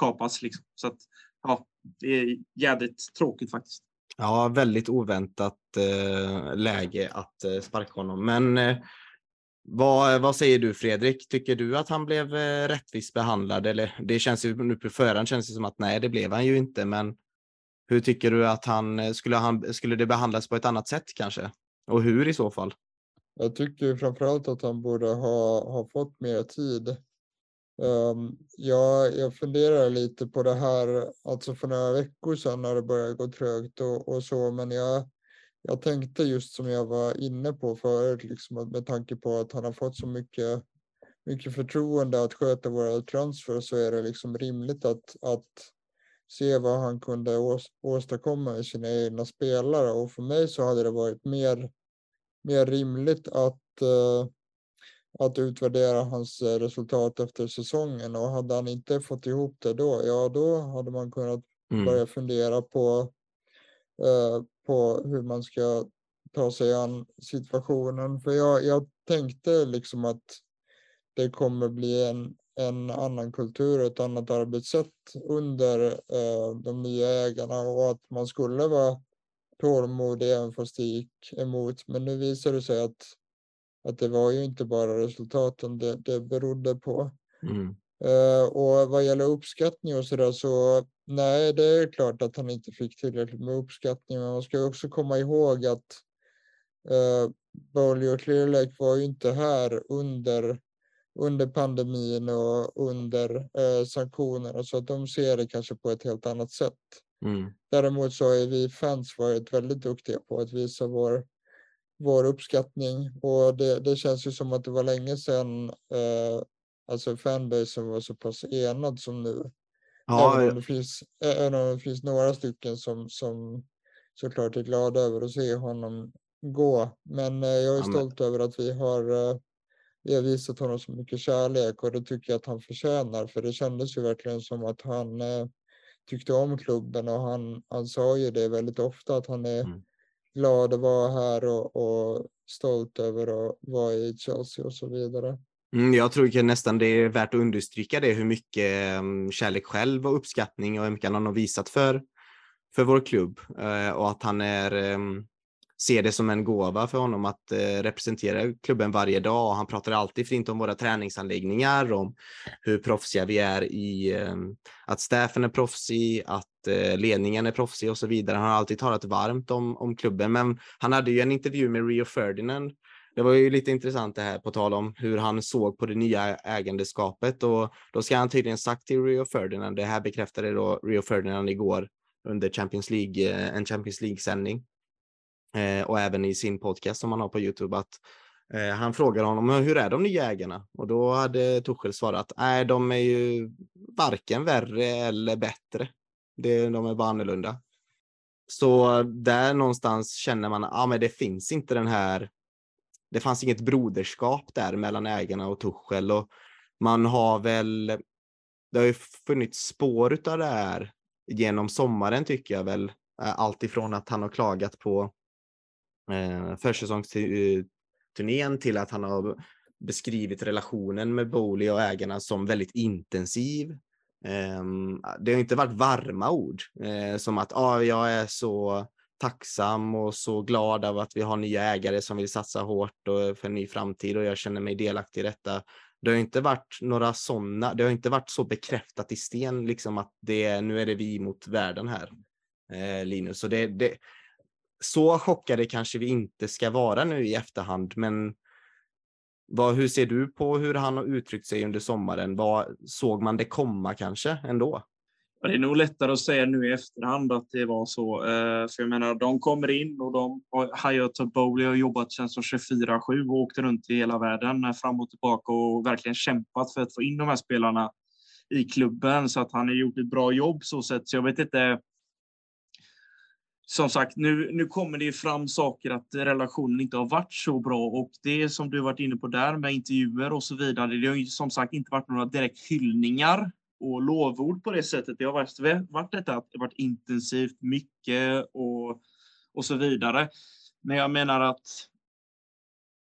kapats. Liksom. Så att, ja, det är jävligt tråkigt faktiskt. Ja, väldigt oväntat eh, läge att eh, sparka honom. Men eh, vad, vad säger du Fredrik? Tycker du att han blev eh, rättvist behandlad? Eller det känns ju nu på förhand känns det som att nej, det blev han ju inte. Men hur tycker du att han eh, skulle, han, skulle det behandlas på ett annat sätt kanske? Och hur i så fall? Jag tycker framförallt att han borde ha, ha fått mer tid. Um, jag, jag funderar lite på det här, alltså för några veckor sedan när det började gå trögt och, och så, men jag, jag tänkte just som jag var inne på förut, liksom med tanke på att han har fått så mycket, mycket förtroende att sköta våra transfer så är det liksom rimligt att, att se vad han kunde ås, åstadkomma med sina egna spelare. Och för mig så hade det varit mer, mer rimligt att uh, att utvärdera hans eh, resultat efter säsongen och hade han inte fått ihop det då, ja då hade man kunnat mm. börja fundera på, eh, på hur man ska ta sig an situationen. För jag, jag tänkte liksom att det kommer bli en, en annan kultur, ett annat arbetssätt under eh, de nya ägarna och att man skulle vara tålmodig även fast det gick emot. Men nu visar det sig att att det var ju inte bara resultaten det, det berodde på. Mm. Uh, och vad gäller uppskattning och så där så nej, det är klart att han inte fick tillräckligt med uppskattning. Men man ska också komma ihåg att uh, Bowley och Clear Lake var ju inte här under under pandemin och under eh, sanktionerna så att de ser det kanske på ett helt annat sätt. Mm. Däremot så har vi fans varit väldigt duktiga på att visa vår vår uppskattning och det, det känns ju som att det var länge sedan eh, alltså fanbasen var så pass enad som nu. Ja, även, om det finns, även om det finns några stycken som, som såklart är glada över att se honom gå. Men eh, jag är ja, stolt över att vi har, eh, vi har visat honom så mycket kärlek och det tycker jag att han förtjänar. För det kändes ju verkligen som att han eh, tyckte om klubben och han, han sa ju det väldigt ofta att han är mm glad att vara här och, och stolt över att vara i Chelsea och så vidare. Mm, jag tror nästan det är värt att understryka det, hur mycket mm, kärlek själv och uppskattning och ömkan han har visat för, för vår klubb. Eh, och att han är mm, ser det som en gåva för honom att eh, representera klubben varje dag. Han pratar alltid fint om våra träningsanläggningar, om hur proffsiga vi är i eh, att staffen är proffsig, att eh, ledningen är proffsig och så vidare. Han har alltid talat varmt om, om klubben, men han hade ju en intervju med Rio Ferdinand det var ju lite intressant det här på tal om hur han såg på det nya ägandeskapet och då ska han tydligen sagt till Rio Ferdinand, det här bekräftade då Rio Ferdinand igår under Champions League, eh, en Champions League-sändning, eh, och även i sin podcast som han har på Youtube att eh, han frågar honom hur är de nya ägarna? Och då hade Tuchel svarat nej, de är ju varken värre eller bättre. Det, de är bara annorlunda. Så där någonstans känner man att ah, det finns inte den här. Det fanns inget broderskap där mellan ägarna och Tuchel och man har väl. Det har ju funnits spår av det här genom sommaren tycker jag väl. Eh, allt ifrån att han har klagat på eh, försäsongsturnén till att han har beskrivit relationen med Bowley och ägarna som väldigt intensiv. Eh, det har inte varit varma ord eh, som att ah, jag är så tacksam och så glad av att vi har nya ägare som vill satsa hårt och för en ny framtid och jag känner mig delaktig i detta. Det har inte varit några sådana, det har inte varit så bekräftat i sten liksom att det, nu är det vi mot världen här, eh, Linus. Så det, det, så chockade kanske vi inte ska vara nu i efterhand, men vad, hur ser du på hur han har uttryckt sig under sommaren? Vad, såg man det komma kanske ändå? det är nog lättare att säga nu i efterhand att det var så. Eh, för jag menar, de kommer in och de Hayat och Bowley har jobbat sen 24-7 och åkt runt i hela världen eh, fram och tillbaka och verkligen kämpat för att få in de här spelarna i klubben så att han har gjort ett bra jobb så sett. Så jag vet inte. Som sagt, nu, nu kommer det fram saker att relationen inte har varit så bra och det som du varit inne på där med intervjuer och så vidare. Det har ju som sagt inte varit några direkt hyllningar och lovord på det sättet. Det har varit, varit detta att det varit intensivt, mycket och, och så vidare. Men jag menar att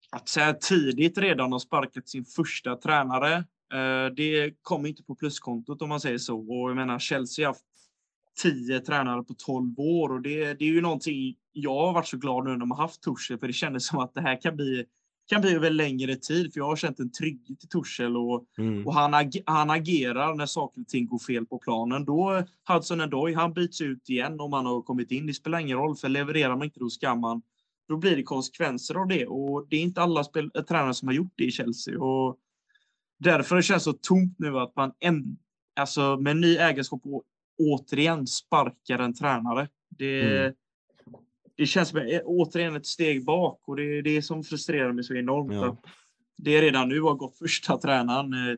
att så här tidigt redan ha sparkat sin första tränare, eh, det kommer inte på pluskontot om man säger så. Och jag menar, Chelsea har haft tio tränare på tolv år och det, det är ju någonting jag har varit så glad nu när har haft Torshäll, för det kändes som att det här kan bli kan bli över längre tid, för jag har känt en trygghet i Torshäll och, mm. och han, ag han agerar när saker och ting går fel på planen. Då Hudson Odoi, han byts ut igen om han har kommit in. Det spelar ingen roll, för levererar man inte då ska man. Då blir det konsekvenser av det och det är inte alla spel äh, tränare som har gjort det i Chelsea och därför känns det så tomt nu att man en, alltså med ny ägarskap återigen sparkar en tränare. Det, mm det känns som återigen ett steg bak och det är det som frustrerar mig så enormt. Ja. det redan nu har gått första tränaren eh,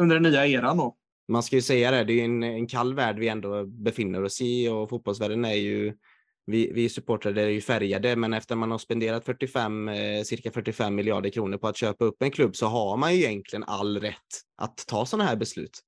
under den nya eran. Då. Man ska ju säga det, det är en, en kall värld vi ändå befinner oss i och fotbollsvärlden är ju vi, vi supportrar är ju färgade, men efter man har spenderat 45, eh, cirka 45 miljarder kronor på att köpa upp en klubb så har man ju egentligen all rätt att ta sådana här beslut.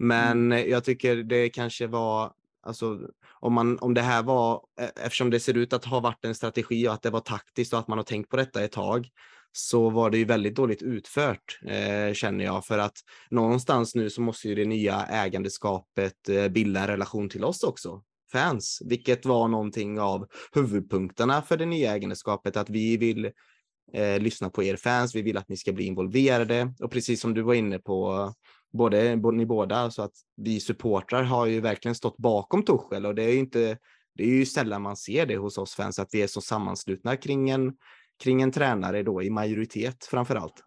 Men mm. jag tycker det kanske var Alltså, om, man, om det här var, e, eftersom det ser ut att ha varit en strategi och att det var taktiskt och att man har tänkt på detta ett tag, så var det ju väldigt dåligt utfört eh, känner jag. För att någonstans nu så måste ju det nya ägandeskapet eh, bilda en relation till oss också, fans, vilket var någonting av huvudpunkterna för det nya ägandeskapet, att vi vill eh, lyssna på er fans, vi vill att ni ska bli involverade och precis som du var inne på både ni båda, så att vi supportrar har ju verkligen stått bakom Tuchel och det är ju inte, det är ju sällan man ser det hos oss fans, att vi är så sammanslutna kring en, kring en tränare då i majoritet framför allt.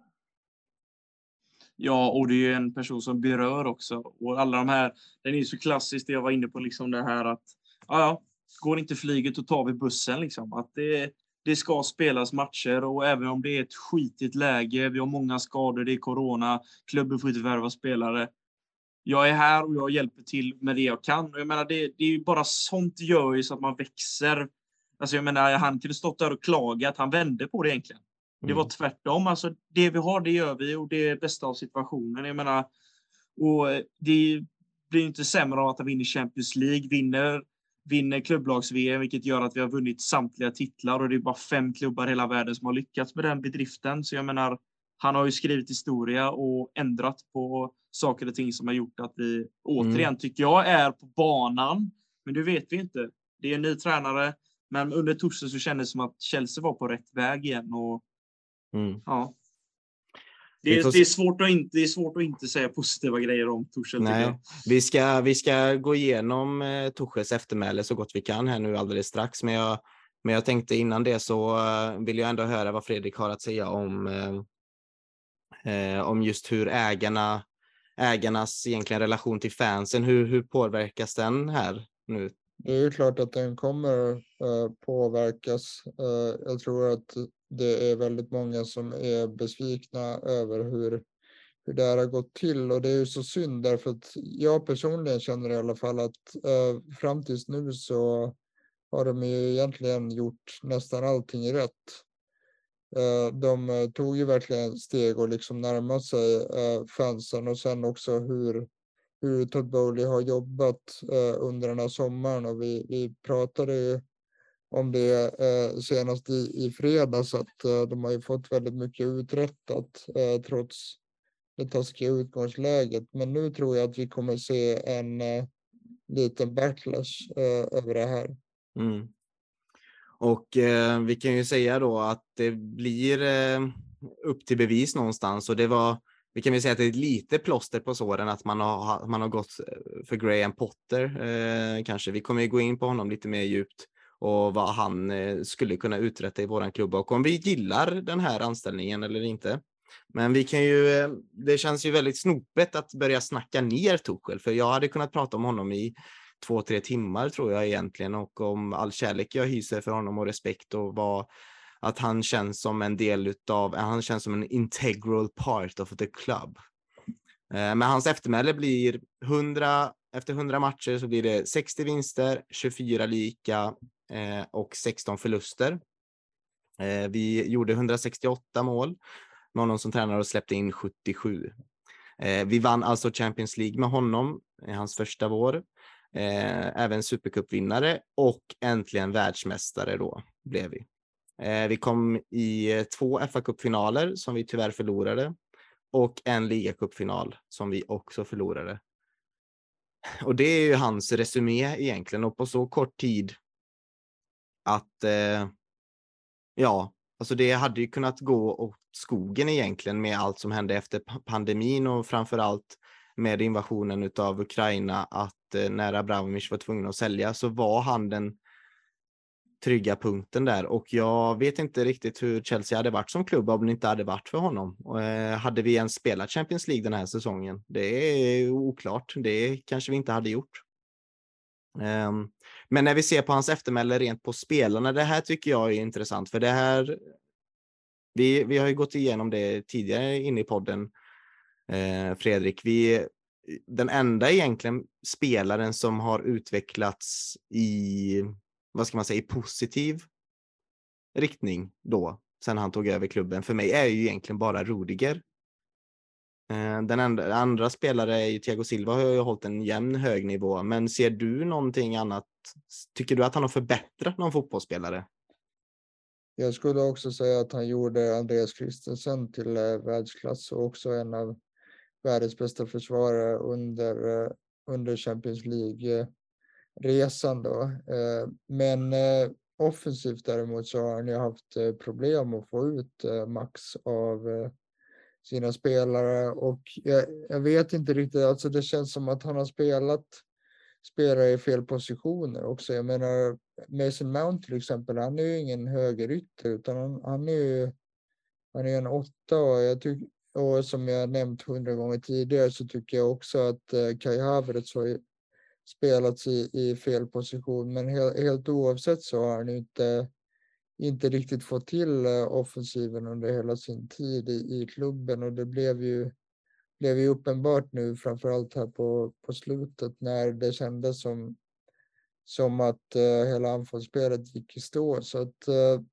Ja, och det är ju en person som berör också. Och alla de här, den är ju så klassiskt, det jag var inne på, liksom det här att, ja, ja, går inte flyget och tar vi bussen liksom. Att det, det ska spelas matcher och även om det är ett skitigt läge, vi har många skador, det är corona, klubben får inte värva spelare. Jag är här och jag hjälper till med det jag kan. Och jag menar, det, det är ju bara sånt gör ju så att man växer. Alltså jag menar, han kunde stått där och klagat, han vände på det egentligen. Det var mm. tvärtom. Alltså, det vi har, det gör vi och det är bästa av situationen. Jag menar, och det blir inte sämre av att han vinner Champions League, vinner vinner klubblags-VM, vilket gör att vi har vunnit samtliga titlar och det är bara fem klubbar i hela världen som har lyckats med den bedriften. Så jag menar, han har ju skrivit historia och ändrat på saker och ting som har gjort att vi återigen, mm. tycker jag, är på banan. Men det vet vi inte. Det är en ny tränare, men under Torsten så kändes det som att Chelsea var på rätt väg igen. Och, mm. ja. Det är, det, är svårt att inte, det är svårt att inte säga positiva grejer om Torshäll. Nej, vi ska, vi ska gå igenom eh, Torshälls eftermäle så gott vi kan här nu alldeles strax. Men jag, men jag tänkte innan det så uh, vill jag ändå höra vad Fredrik har att säga om, eh, eh, om just hur ägarna, ägarnas egentligen relation till fansen, hur, hur påverkas den här nu? Det är ju klart att den kommer uh, påverkas. Uh, jag tror att det är väldigt många som är besvikna över hur, hur det här har gått till och det är ju så synd därför att jag personligen känner i alla fall att eh, fram tills nu så har de ju egentligen gjort nästan allting rätt. Eh, de tog ju verkligen steg och liksom närmade sig eh, fansen och sen också hur hur Todd Bowley har jobbat eh, under den här sommaren och vi, vi pratade ju om det eh, senast i, i fredags att eh, de har ju fått väldigt mycket uträttat eh, trots det taskiga utgångsläget. Men nu tror jag att vi kommer se en eh, liten backlash eh, över det här. Mm. Och eh, vi kan ju säga då att det blir eh, upp till bevis någonstans och det var vi kan väl säga att det är lite plåster på såren att man har, man har gått eh, för Graham Potter eh, kanske. Vi kommer ju gå in på honom lite mer djupt och vad han eh, skulle kunna uträtta i våran klubb och om vi gillar den här anställningen eller inte. Men vi kan ju, eh, det känns ju väldigt snopet att börja snacka ner Tuchel, för jag hade kunnat prata om honom i två, tre timmar tror jag egentligen och om all kärlek jag hyser för honom och respekt och vad att han känns som en del utav, eh, han känns som en integral part of the club. Men hans eftermäle blir 100, efter 100 matcher så blir det 60 vinster, 24 lika Eh, och 16 förluster. Eh, vi gjorde 168 mål med honom som tränare och släppte in 77. Eh, vi vann alltså Champions League med honom i hans första vår. Även supercupvinnare och äntligen världsmästare då blev vi. Vi kom i två FA-cupfinaler som vi tyvärr förlorade och en ligacupfinal som vi också förlorade. Och det är ju hans resumé egentligen och på så kort tid att eh, ja, alltså det hade ju kunnat gå åt skogen egentligen med allt som hände efter pandemin och framför allt med invasionen av Ukraina att eh, när Abramovich var tvungen att sälja så var han den trygga punkten där och jag vet inte riktigt hur Chelsea hade varit som klubb om det inte hade varit för honom. Eh, hade vi ens spelat Champions League den här säsongen? Det är oklart. Det kanske vi inte hade gjort. Eh, men när vi ser på hans eftermäle rent på spelarna, det här tycker jag är intressant för det här. Vi, vi har ju gått igenom det tidigare inne i podden, eh, Fredrik. Vi, den enda egentligen spelaren som har utvecklats i vad ska man säga, i positiv riktning då, sen han tog över klubben, för mig är ju egentligen bara Rudiger. Eh, den andra, andra spelare är ju Thiago Silva har ju hållit en jämn hög nivå, men ser du någonting annat? Tycker du att han har förbättrat någon fotbollsspelare? Jag skulle också säga att han gjorde Andreas Christensen till eh, världsklass och också en av världens bästa försvarare under, eh, under Champions League resan då. Men offensivt däremot så har han ju haft problem att få ut max av sina spelare och jag, jag, vet inte riktigt, alltså det känns som att han har spelat spelare i fel positioner också. Jag menar Mason Mount till exempel, han är ju ingen högerytter utan han, han är ju han är en åtta och jag tyck, och som jag nämnt hundra gånger tidigare så tycker jag också att eh, Kai Havertz har spelats i, i fel position. Men helt, helt oavsett så har han inte, inte riktigt få till eh, offensiven under hela sin tid i, i klubben och det blev ju, blev ju uppenbart nu framförallt här på, på slutet när det kändes som, som att uh, hela anfallsspelet gick i stå. Så att uh,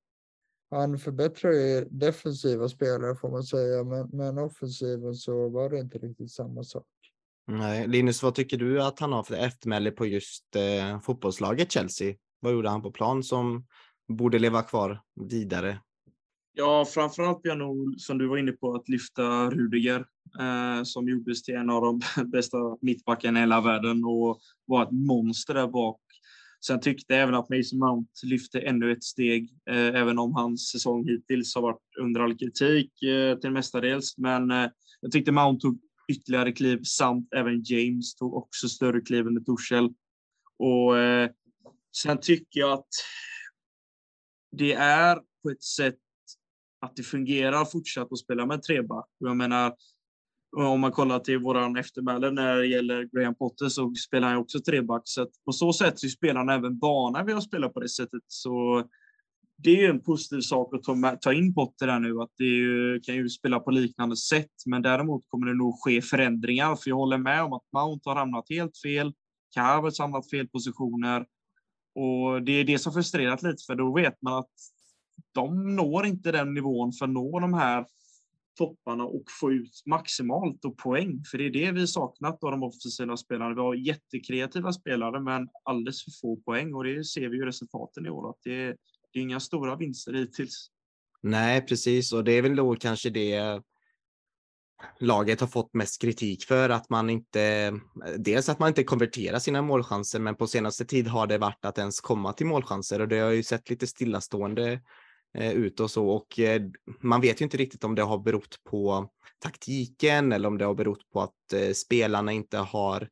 han förbättrar ju defensiva spelare får man säga, men, men offensiven så var det inte riktigt samma sak. Nej. Linus, vad tycker du att han har för eftermäle på just eh, fotbollslaget Chelsea? Vad gjorde han på plan som borde leva kvar vidare? Ja, framförallt Björn som du var inne på, att lyfta Rudiger eh, som gjordes till en av de bästa mittbackarna i hela världen och var ett monster där bak. Sen tyckte jag även att Mason Mount lyfte ännu ett steg, eh, även om hans säsong hittills har varit under all kritik eh, till mestadels. Men eh, jag tyckte Mount tog ytterligare kliv samt även James tog också större kliv under Torshäll. Och eh, sen tycker jag att det är på ett sätt att det fungerar fortsatt att spela med treback. Jag menar, om man kollar till våran eftermäle när det gäller Graham Potter så spelar han också treback. Så på så sätt så är spelarna även vana vid att spela på det sättet. Så det är ju en positiv sak att ta, ta in Potter där nu, att det ju, kan ju spela på liknande sätt. Men däremot kommer det nog ske förändringar, för jag håller med om att Mount har hamnat helt fel. Kahavets har hamnat fel positioner. Och det är det som frustrerat lite, för då vet man att de når inte den nivån för att nå de här topparna och få ut maximalt och poäng. För det är det vi saknat av de offensiva spelarna. Vi har jättekreativa spelare, men alldeles för få poäng och det ser vi ju resultaten i år. Att det, det är inga stora vinster hittills. Nej, precis. Och det är väl då kanske det laget har fått mest kritik för att man inte, dels att man inte konverterar sina målchanser, men på senaste tid har det varit att ens komma till målchanser och det har ju sett lite stillastående eh, ut och så och eh, man vet ju inte riktigt om det har berott på taktiken eller om det har berott på att eh, spelarna inte har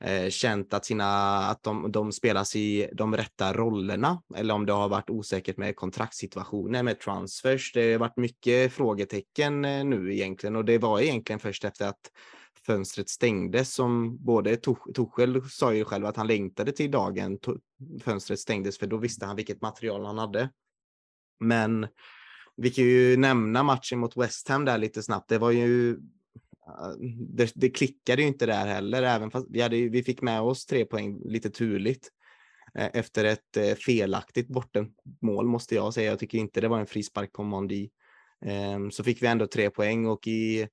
eh, känt att, sina, att de, de spelas i de rätta rollerna eller om det har varit osäkert med kontraktssituationer med transfers. Det har varit mycket frågetecken eh, nu egentligen och det var egentligen först efter att fönstret stängdes som både Torshäll sa ju själv att han längtade till dagen fönstret stängdes för då visste han vilket material han hade. Men vi kan ju nämna matchen mot West Ham där lite snabbt. Det var ju det, det klickade ju inte där heller, även fast vi, hade, vi fick med oss tre poäng lite turligt eh, efter ett eh, felaktigt bortamål måste jag säga. Jag tycker inte det var en frispark på Mondi. Ehm, så fick vi ändå tre poäng och i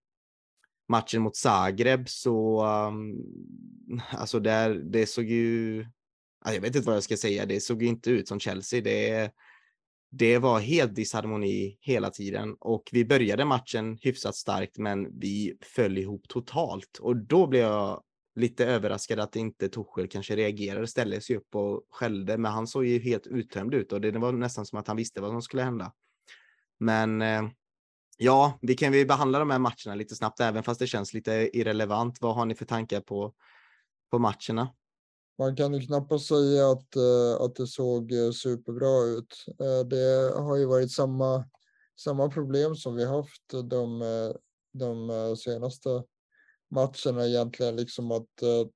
matchen mot Zagreb så, ehm, alltså där, det såg ju, jag vet inte vad jag ska säga, det såg ju inte ut som Chelsea. Det, det var helt disharmoni hela tiden och vi började matchen hyfsat starkt, men vi föll ihop totalt och då blev jag lite överraskad att inte Torshäll kanske reagerade, ställde sig upp och skällde, men han såg ju helt uttömd ut och det var nästan som att han visste vad som skulle hända. Men eh, ja, vi kan ju behandla de här matcherna lite snabbt, även fast det känns lite irrelevant. Vad har ni för tankar på, på matcherna? Man kan ju knappast säga att, eh, att det såg eh, superbra ut. Eh, det har ju varit samma, samma problem som vi haft de, de senaste matcherna egentligen, liksom att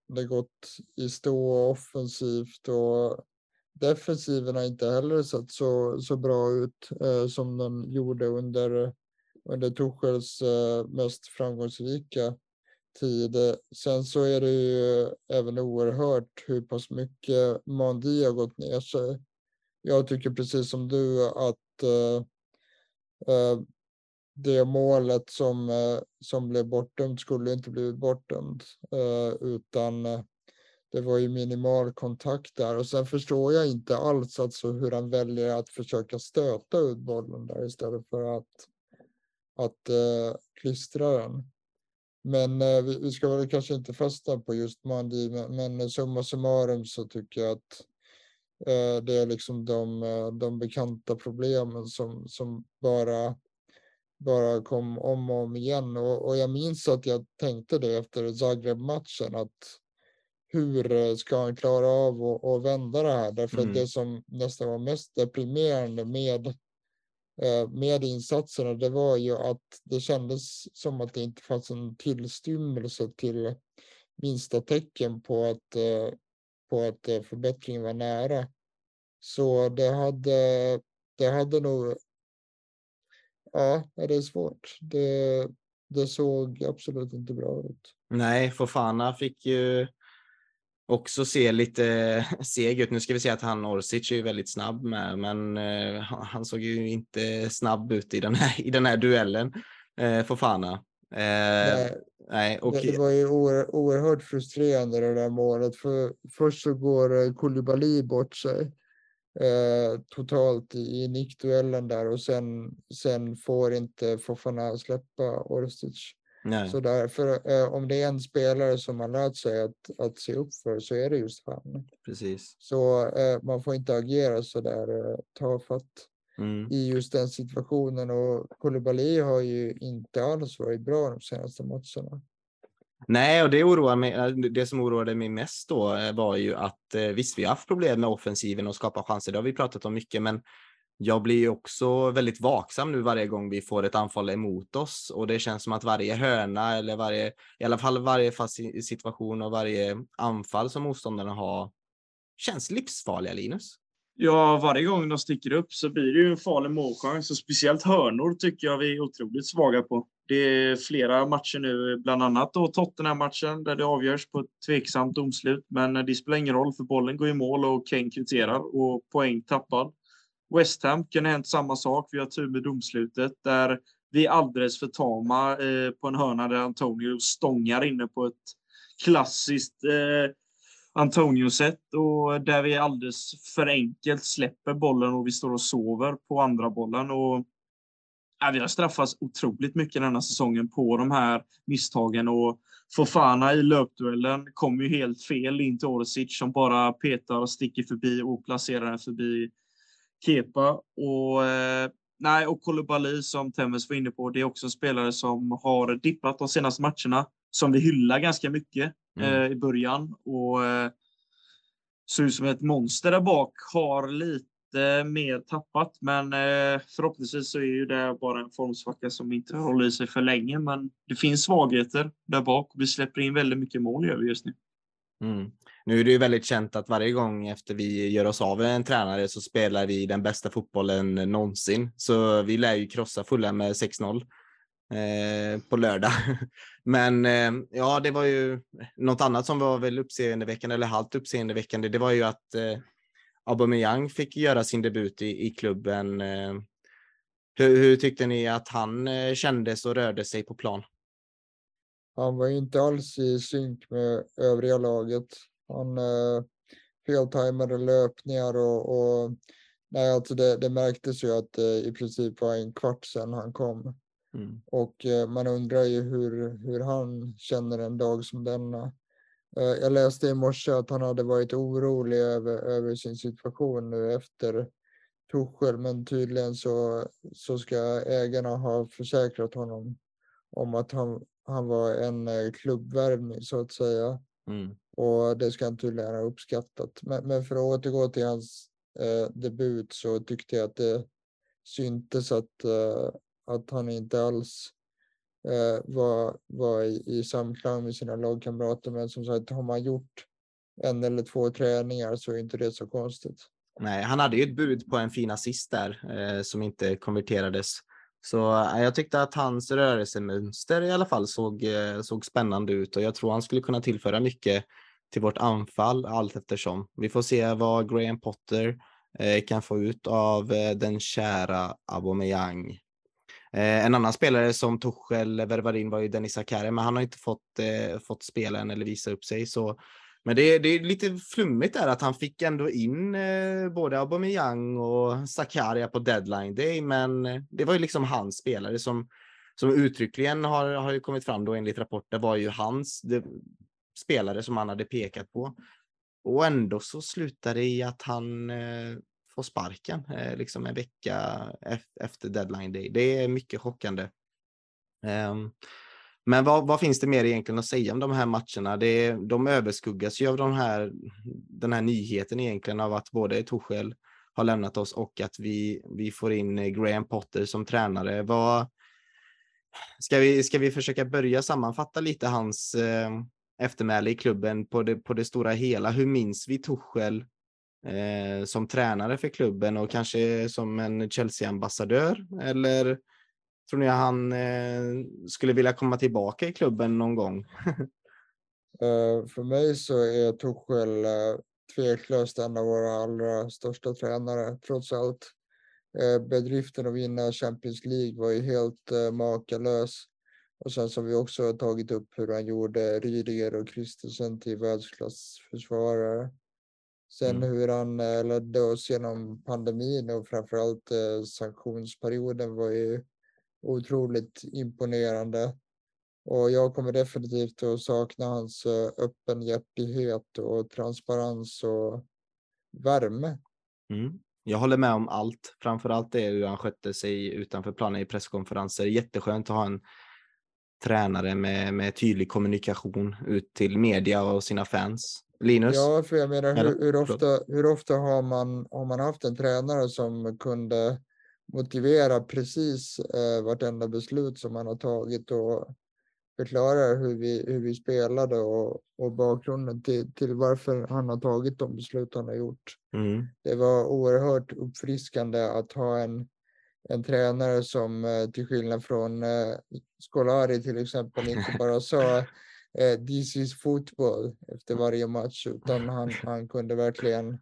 det gått i stå offensivt och defensiven har inte heller sett så, så bra ut som den gjorde under, under Tuchels mest framgångsrika tid. Sen så är det ju även oerhört hur pass mycket Mandi har gått ner sig. Jag tycker precis som du att eh, eh det målet som, eh, som blev bortdömt skulle inte blivit bortdömt eh, utan det var ju minimal kontakt där och sen förstår jag inte alls alltså hur han väljer att försöka stöta ut bollen där istället för att, att klistra den. Men eh, vi, vi, ska väl kanske inte fastna på just Mandi, men, men summa summarum så tycker jag att eh, det är liksom de, eh, de bekanta problemen som, som bara, bara kom om och om igen. Och, och jag minns att jag tänkte det efter Zagreb-matchen att hur ska han klara av att vända det här? Därför mm. att det som nästan var mest deprimerande med Eh, med insatserna, det var ju att det kändes som att det inte fanns en tillstymmelse till minsta tecken på att, eh, på att eh, förbättringen var nära. Så det hade, det hade nog... Ja, det är svårt. Det, det såg absolut inte bra ut. Nej, Fofana fick ju också ser lite seg ut. Nu ska vi se att han Orsic är väldigt snabb med, men eh, han såg ju inte snabb ut i den här, i den här duellen. Eh, Fofana. Eh, nej, nej och... det, var ju oer, oerhört frustrerande det där målet. För först så går eh, Koulibaly bort sig eh, totalt i, i nickduellen där och sen, sen får inte Fofana släppa Orsic. Nej. Så därför, eh, om det är en spelare som har lärt sig att, att se upp för så är det just han. Precis. Så eh, man får inte agera så där eh, tafatt mm. i just den situationen. Och Koulibaly har ju inte alls varit bra de senaste matcherna. Nej, och det, oroar mig, eh, det som oroade mig mest då eh, var ju att eh, visst, vi har haft problem med offensiven och skapa chanser. Det har vi pratat om mycket, men jag blir också väldigt vaksam nu varje gång vi får ett anfall emot oss och det känns som att varje hörna eller varje, i alla fall varje situation och varje anfall som motståndarna har känns livsfarliga, Linus. Ja, varje gång de sticker upp så blir det ju en farlig målchans och speciellt hörnor tycker jag vi är otroligt svaga på. Det är flera matcher nu, bland annat då Tottenham-matchen där det avgörs på ett tveksamt domslut. Men det spelar ingen roll för bollen går i mål och Kane kvitterar och poäng tappad. West Ham kunde hänt samma sak. Vi har tur med domslutet där vi är alldeles för tama eh, på en hörna där Antonio stångar inne på ett klassiskt eh, Antonio-sätt och där vi alldeles för enkelt släpper bollen och vi står och sover på andra bollen. Och, ja, vi har straffats otroligt mycket denna säsongen på de här misstagen och Fofana i löpduellen kommer ju helt fel in till Orsic som bara petar och sticker förbi och placerar den förbi Kepa och eh, nej, och Koulibaly som Temmes var inne på. Det är också en spelare som har dippat de senaste matcherna som vi hyllar ganska mycket. mm. eh, i början och eh, såg ut som ett monster där bak. Har lite mer tappat, men förhoppningsvis så är ju det bara en formsvacka som inte håller i sig för länge. Men det finns svagheter där bak vi släpper in väldigt mycket mål gör vi just nu. Mm. Nu är det ju väldigt känt att varje gång efter vi gör oss av en tränare så spelar vi den bästa fotbollen någonsin. Så vi lär ju krossa fulla med 6-0 eh, på lördag. Men eh, ja, det var ju något annat som var väl uppseendeväckande eller halvt uppseendeväckande. Det var ju att eh, Aubameyang fick göra sin debut i, i klubben. Eh, hur, hur, tyckte ni att han eh, kändes och rörde sig på plan? Han var inte alls i synk med övriga laget. Han eh, feltajmade löpningar och, och nej, alltså det, det märktes ju att det i princip var en kvart sedan han kom. Mm. Och eh, man undrar ju hur, hur han känner en dag som denna. Eh, jag läste i morse att han hade varit orolig över, över sin situation nu efter Tuchel, men tydligen så, så ska ägarna ha försäkrat honom om att han, han var en eh, klubbvärvning så att säga. Mm. Och det ska han tydligen ha uppskattat. Men, men för att återgå till hans eh, debut så tyckte jag att det syntes att, eh, att han inte alls eh, var, var i, i samklang med sina lagkamrater. Men som sagt, har man gjort en eller två träningar så är inte det så konstigt. Nej, han hade ju ett bud på en fin assist där eh, som inte konverterades. Så eh, jag tyckte att hans rörelsemönster i alla fall såg, eh, såg spännande ut och jag tror han skulle kunna tillföra mycket till vårt anfall allt eftersom. Vi får se vad Graham Potter eh, kan få ut av eh, den kära Aubameyang. Eh, en annan spelare som Tuchel värvade in var ju Dennis Akare, men han har inte fått, eh, fått spela än eller visa upp sig. Så men det, det är lite flummigt där att han fick ändå in eh, både Aubameyang och Sakaria på deadline day, men det var ju liksom hans spelare som, som uttryckligen har, har ju kommit fram då enligt rapporter var ju hans det, spelare som han hade pekat på. Och ändå så slutar det i att han eh, får sparken eh, liksom en vecka efter deadline day. Det är mycket chockande. Um, men vad, vad, finns det mer egentligen att säga om de här matcherna? Det, de överskuggas ju av de här, den här nyheten egentligen av att både Torshäll har lämnat oss och att vi, vi får in eh, Graham Potter som tränare. Vad, ska, vi, ska vi försöka börja sammanfatta lite hans eh, eftermäle i klubben på det, på det stora hela? Hur minns vi Torshäll eh, som tränare för klubben och kanske som en Chelsea-ambassadör? Eller Tror ni han eh, skulle vilja komma tillbaka i klubben någon gång? uh, för mig så är Tuchel uh, tveklöst en av våra allra största tränare, trots allt. Bedriften att vinna Champions League var ju helt makalös. Och sen så har vi också tagit upp hur han gjorde Rydiger och Christensen till världsklassförsvarare. Sen mm. hur han ledde oss genom pandemin och framförallt sanktionsperioden var ju otroligt imponerande. Och jag kommer definitivt att sakna hans eh, öppenhjärtighet och transparens och värme. Mm. Jag håller med om allt, framför allt det hur han skötte sig utanför planen i presskonferenser. Jätteskönt att ha en tränare med, med tydlig kommunikation ut till media och sina fans. Linus? Ja, för jag menar hur, hur, ofta, hur ofta har man, har man haft en tränare som kunde motivera precis eh, vartenda beslut som man har tagit och förklara hur vi, hur vi spelade och, och bakgrunden till, till varför han har tagit de beslut han har gjort. Mm. Det var oerhört uppfriskande att ha en, en tränare som eh, till skillnad från eh, Scolari till exempel inte bara sa eh, this is football efter varje match utan han, han kunde verkligen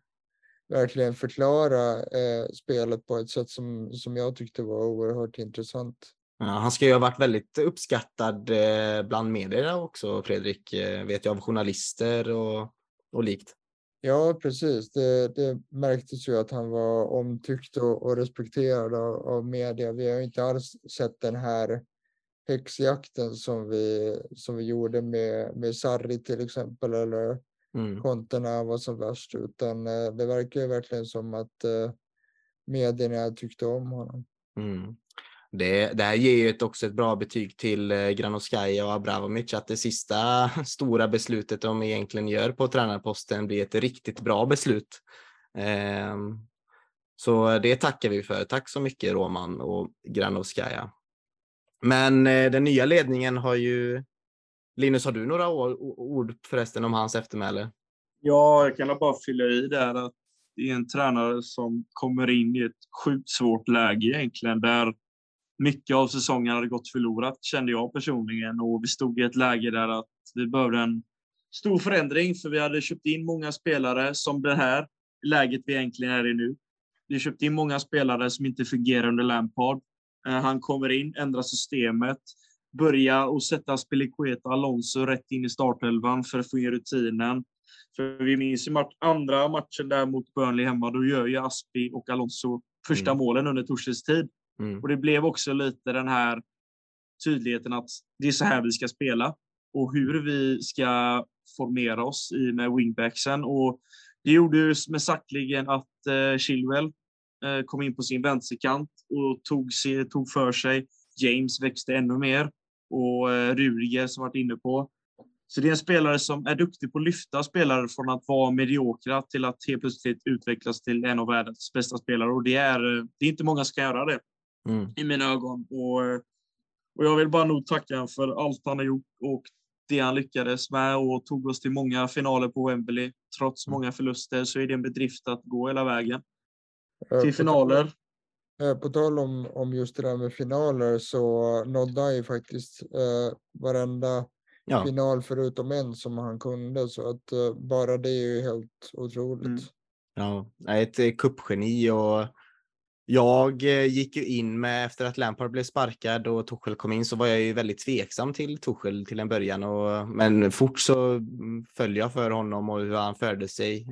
verkligen förklara eh, spelet på ett sätt som, som jag tyckte var oerhört intressant. Ja, han ska ju ha varit väldigt uppskattad eh, bland medier också, Fredrik, eh, vet jag, av journalister och, och likt. Ja, precis. Det, det märktes ju att han var omtyckt och, och respekterad av, av media. Vi har inte alls sett den här häxjakten som vi, som vi gjorde med, med Sarri till exempel, eller mm. kontona var som värst, utan eh, det verkar ju verkligen som att eh, medierna tyckte om honom. Mm. Det, det här ger ju ett, också ett bra betyg till eh, Granoskaja och Abramovic att det sista stora beslutet de egentligen gör på tränarposten blir ett riktigt bra beslut. Eh, så det tackar vi för. Tack så mycket Roman och Granovskaja. Men eh, den nya ledningen har ju Linus, har du några ord förresten om hans eftermäle? Ja, jag kan bara fylla i där att det är en tränare som kommer in i ett sjukt svårt läge egentligen, där mycket av säsongen hade gått förlorat, kände jag personligen. Och vi stod i ett läge där att vi behövde en stor förändring, för vi hade köpt in många spelare som det här läget vi egentligen är i nu. Vi köpte in många spelare som inte fungerar under Lampard. Eh, han kommer in, ändrar systemet, börja och sätta Spilicueta Alonso rätt in i startelvan för att få in rutinen. För vi minns ju match, andra matchen där mot Burnley hemma, då gör ju Aspi och Alonso första mm. målen under Torshälls tid. Mm. Och det blev också lite den här tydligheten att det är så här vi ska spela och hur vi ska formera oss i med wingbacksen. Och det gjorde ju med saktligen att eh, Chilwell eh, kom in på sin vänsterkant och tog, tog för sig. James växte ännu mer och eh, Rudiger som varit inne på. Så det är en spelare som är duktig på att lyfta spelare från att vara mediokra till att helt plötsligt utvecklas till en av världens bästa spelare. Och det är, det är inte många som kan göra det mm. i mina ögon. Och, och jag vill bara nog tacka honom för allt han har gjort och det han lyckades med och tog oss till många finaler på Wembley. Trots mm. många förluster så är det en bedrift att gå hela vägen till finaler. Eh, på tal om, om just det där med finaler så nådde han ju faktiskt eh, varenda ja. final förutom en som han kunde. Så att eh, bara det är ju helt otroligt. Mm. Ja, ett eh, kuppgeni och jag eh, gick ju in med, efter att Lampard blev sparkad och Tuchel kom in, så var jag ju väldigt tveksam till Tuchel till en början. Och, men fort så mm, föll jag för honom och hur han förde sig.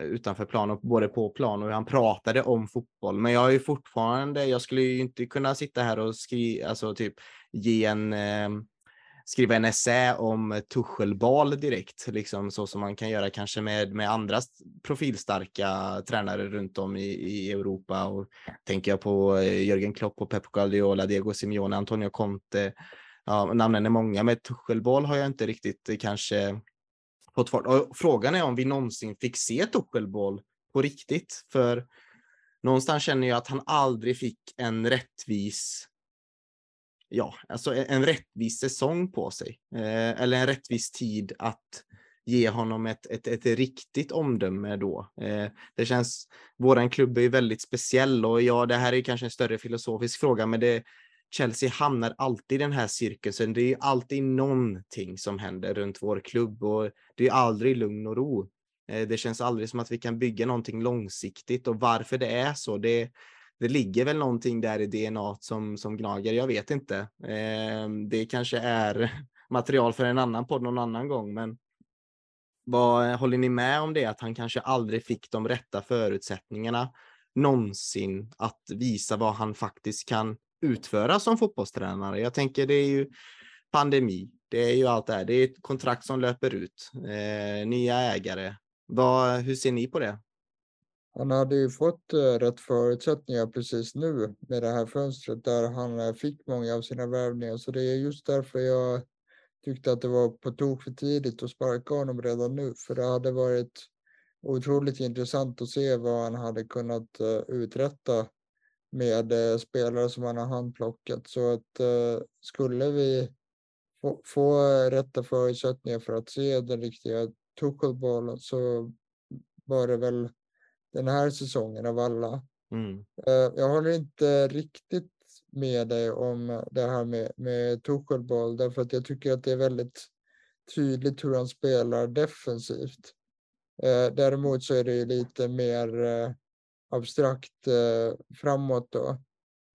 Utanför plan och både på plan och hur han pratade om fotboll. Men jag är ju fortfarande, jag skulle ju inte kunna sitta här och skriva, alltså typ ge en, eh, skriva en essä om Tuchelbal direkt, liksom så som man kan göra kanske med, med andra profilstarka tränare runt om i, i Europa. Och tänker jag på eh, Jörgen Klopp och Pep Guardiola, Diego Simeone, Antonio Conte. Ja, namnen är många, men Tuchelbal har jag inte riktigt eh, kanske fått fart. Och frågan är om vi någonsin fick se Tuchelboll på riktigt. För någonstans känner jag att han aldrig fick en rättvis ja, alltså en rättvis säsong på sig. Eh, eller en rättvis tid att ge honom ett, ett, ett riktigt omdöme då. Eh, det känns, våran klubb är ju väldigt speciell och ja, det här är kanske en större filosofisk fråga, men det, Chelsea hamnar alltid i den här cirkusen. Det är alltid någonting som händer runt vår klubb och det är aldrig lugn och ro. Eh, det känns aldrig som att vi kan bygga någonting långsiktigt och varför det är så, det, det ligger väl någonting där i DNA som, som gnager. Jag vet inte. Ehm, det kanske är material för en annan podd någon annan gång, men vad, håller ni med om det? Att han kanske aldrig fick de rätta förutsättningarna någonsin att visa vad han faktiskt kan utföra som fotbollstränare. Jag tänker det är ju pandemi, det är ju allt det här. Det är ett kontrakt som löper ut, eh, nya ägare. Vad, hur ser ni på det? Han hade ju fått eh, rätt förutsättningar precis nu med det här fönstret där han eh, fick många av sina värvningar. Så det är just därför jag tyckte att det var på tok för tidigt att sparka honom redan nu. För det hade varit otroligt intressant att se vad han hade kunnat eh, uträtta med eh, spelare som han har handplockat. Så att eh, skulle vi få, få rätta förutsättningar för att se den riktiga Tuchelbollen så var det väl den här säsongen av alla. Mm. Eh, jag håller inte riktigt med dig om det här med, med Tuchelboll därför att jag tycker att det är väldigt tydligt hur han spelar defensivt. Däremot så är det lite mer abstrakt eh, framåt då.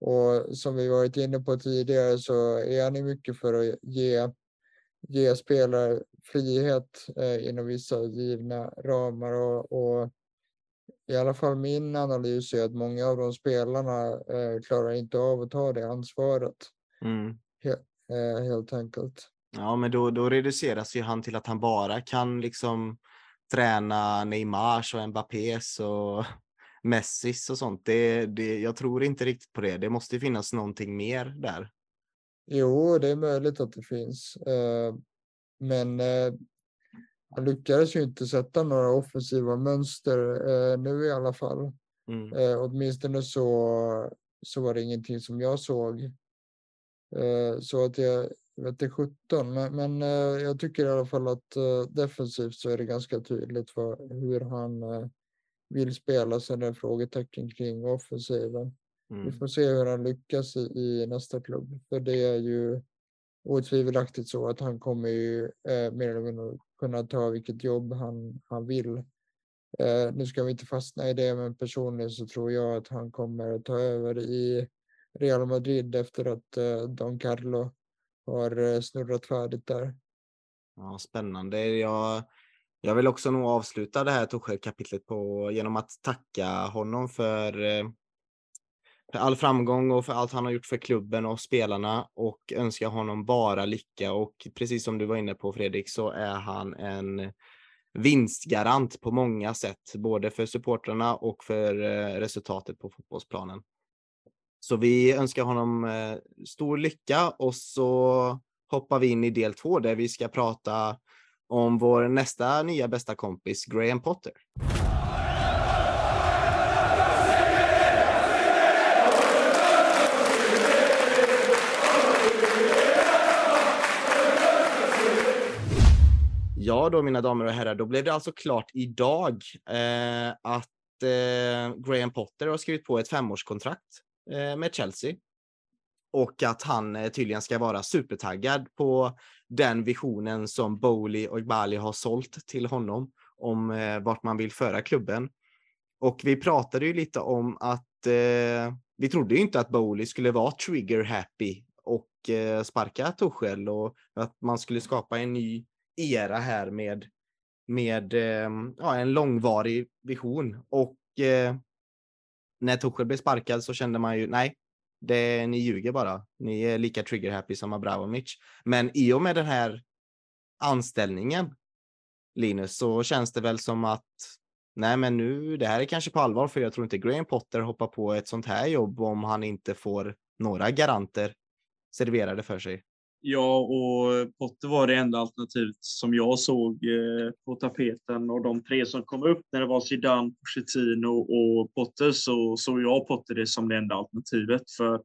Och som vi varit inne på tidigare så är han mycket för att ge, ge spelare frihet eh, inom vissa givna ramar och, och, i alla fall min analys är att många av de spelarna eh, klarar inte av att ta det ansvaret. Mm. He, eh, helt enkelt. Ja, men då, då reduceras ju han till att han bara kan liksom träna Neymars och Mbappés och Messis och sånt. Det, det, jag tror inte riktigt på det. Det måste finnas någonting mer där. Jo, det är möjligt att det finns. Eh, men eh, han lyckades ju inte sätta några offensiva mönster eh, nu i alla fall. Mm. Åtminstone så, så var det ingenting som jag såg. Så att jag vet inte 17, men, men jag tycker i alla fall att defensivt så är det ganska tydligt för hur han vill spela. Sen är det frågetecken kring offensiven. Mm. Vi får se hur han lyckas i, i, nästa klubb. För det är ju otvivelaktigt så att han kommer ju eh, mer eller mindre kunna ta vilket jobb han, han vill. Eh, nu ska vi inte fastna i det, men personligen så tror jag att han kommer ta över i Real Madrid efter att eh, Don Carlo har eh, snurrat färdigt där. Ja, spännande. Jag, jag vill också nog avsluta det här Torshäll-kapitlet på, genom att tacka honom för eh, för all framgång och för allt han har gjort för klubben och spelarna och önska honom bara lycka. Och precis som du var inne på Fredrik så är han en vinstgarant på många sätt, både för supportrarna och för eh, resultatet på fotbollsplanen. Så vi önskar honom eh, stor lycka och så hoppar vi in i del två där vi ska prata om vår nästa nya bästa kompis Graham Potter. Ja då mina damer och herrar, då blev det alltså klart idag eh, att eh, Graham Potter har skrivit på ett femårskontrakt eh, med Chelsea. Och att han eh, tydligen ska vara supertaggad på den visionen som Bowley och Bali har sålt till honom om eh, vart man vill föra klubben. Och vi pratade ju lite om att eh, vi trodde ju inte att Bowley skulle vara trigger happy och eh, sparka Torshäll och att man skulle skapa en ny era här med, med eh, ja, en långvarig vision. Och eh, när Torshäll blev sparkad så kände man ju, nej, det, ni ljuger bara. Ni är lika trigger happy som Abramovic. Men i och med den här anställningen, Linus, så känns det väl som att nej, men nu, det här är kanske på allvar, för jag tror inte Graham Potter hoppar på ett sånt här jobb om han inte får några garanter serverade för sig. Ja, och Potter var det enda alternativet som jag såg eh, på tapeten. Och de tre som kom upp när det var Zidane, Pochettino och Potter så såg jag Potter det som det enda alternativet. För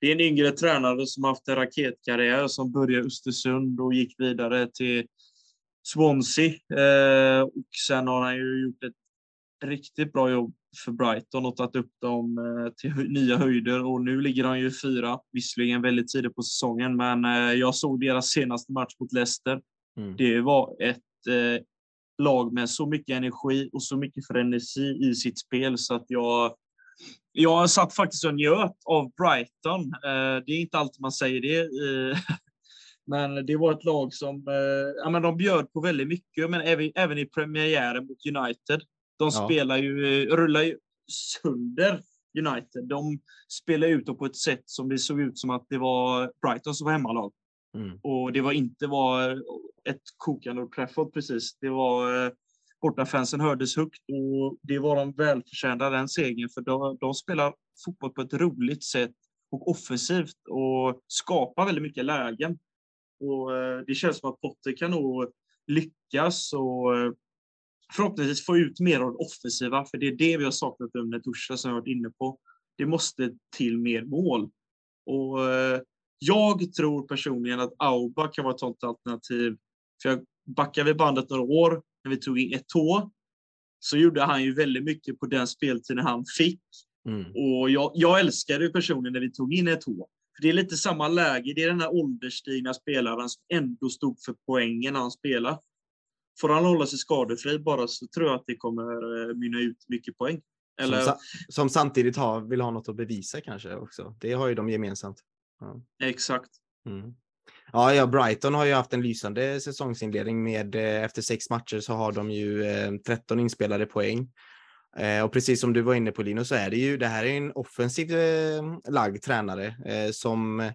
det är en yngre tränare som haft en raketkarriär som började i Östersund och gick vidare till Swansea. Eh, och sen har han ju gjort ett riktigt bra jobb för Brighton och tagit upp dem eh, till nya höjder och nu ligger de ju fyra, visserligen väldigt tidigt på säsongen, men eh, jag såg deras senaste match mot Leicester. Mm. Det var ett eh, lag med så mycket energi och så mycket frenesi i sitt spel så att jag jag satt faktiskt och njöt av Brighton. Det är inte alltid man säger det. Men det var ett lag som ja, men de bjöd på väldigt mycket, men även, även i premiären mot United. De spelar ju, eh, rullar ju sönder United. De spelar ut dem på ett sätt som det såg ut som att det var Brighton som var hemmalag. Mm. Och det var inte var ett kokande Trafford precis. Det var eh, bortafansen hördes högt och det var de välförtjänta den segern för de, de spelar fotboll på ett roligt sätt och offensivt och skapar väldigt mycket lägen. Och eh, det känns som att Potter kan nog lyckas och förhoppningsvis få ut mer av det offensiva, för det är det vi har saknat under Tusha som jag varit inne på. Det måste till mer mål. Och eh, jag tror personligen att Auba kan vara ett sådant alternativ. För jag backar vi bandet några år, när vi tog in Eto'o, så gjorde han ju väldigt mycket på den speltiden han fick. Mm. Och jag, jag älskade ju personligen när vi tog in Eto'o. För det är lite samma läge. Det är den här ålderstigna spelaren som ändå stod för poängen när han spelar. Får han hålla sig skadefri bara så tror jag att det kommer eh, mynna ut mycket poäng. Eller... Som, som, samtidigt har, vill ha något att bevisa kanske också. Det har ju de gemensamt. Ja. Exakt. Mm. Ja, ja, Brighton har ju haft en lysande säsongsinledning med eh, efter sex matcher så har de ju eh, 13 inspelade poäng. Eh, och precis som du var inne på Linus så är det ju det här är en offensiv eh, lagd tränare eh, som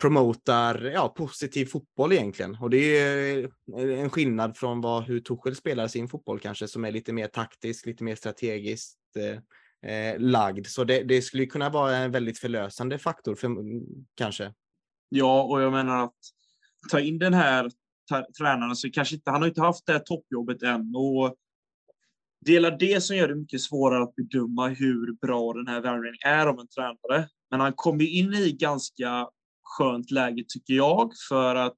promotar ja, positiv fotboll egentligen. Och det är eh, en skillnad från vad, hur Tuchel spelar sin fotboll kanske, som är lite mer taktisk, lite mer strategiskt eh, eh, lagd. Så det, det, skulle kunna vara en väldigt förlösande faktor för, mm, kanske. Ja, och jag menar att ta in den här tränaren så kanske inte, han har inte haft det här toppjobbet än och det är det som gör det mycket svårare att bedöma hur bra den här värvningen är om en tränare. Men han kom ju in i ganska skönt läge tycker jag, för att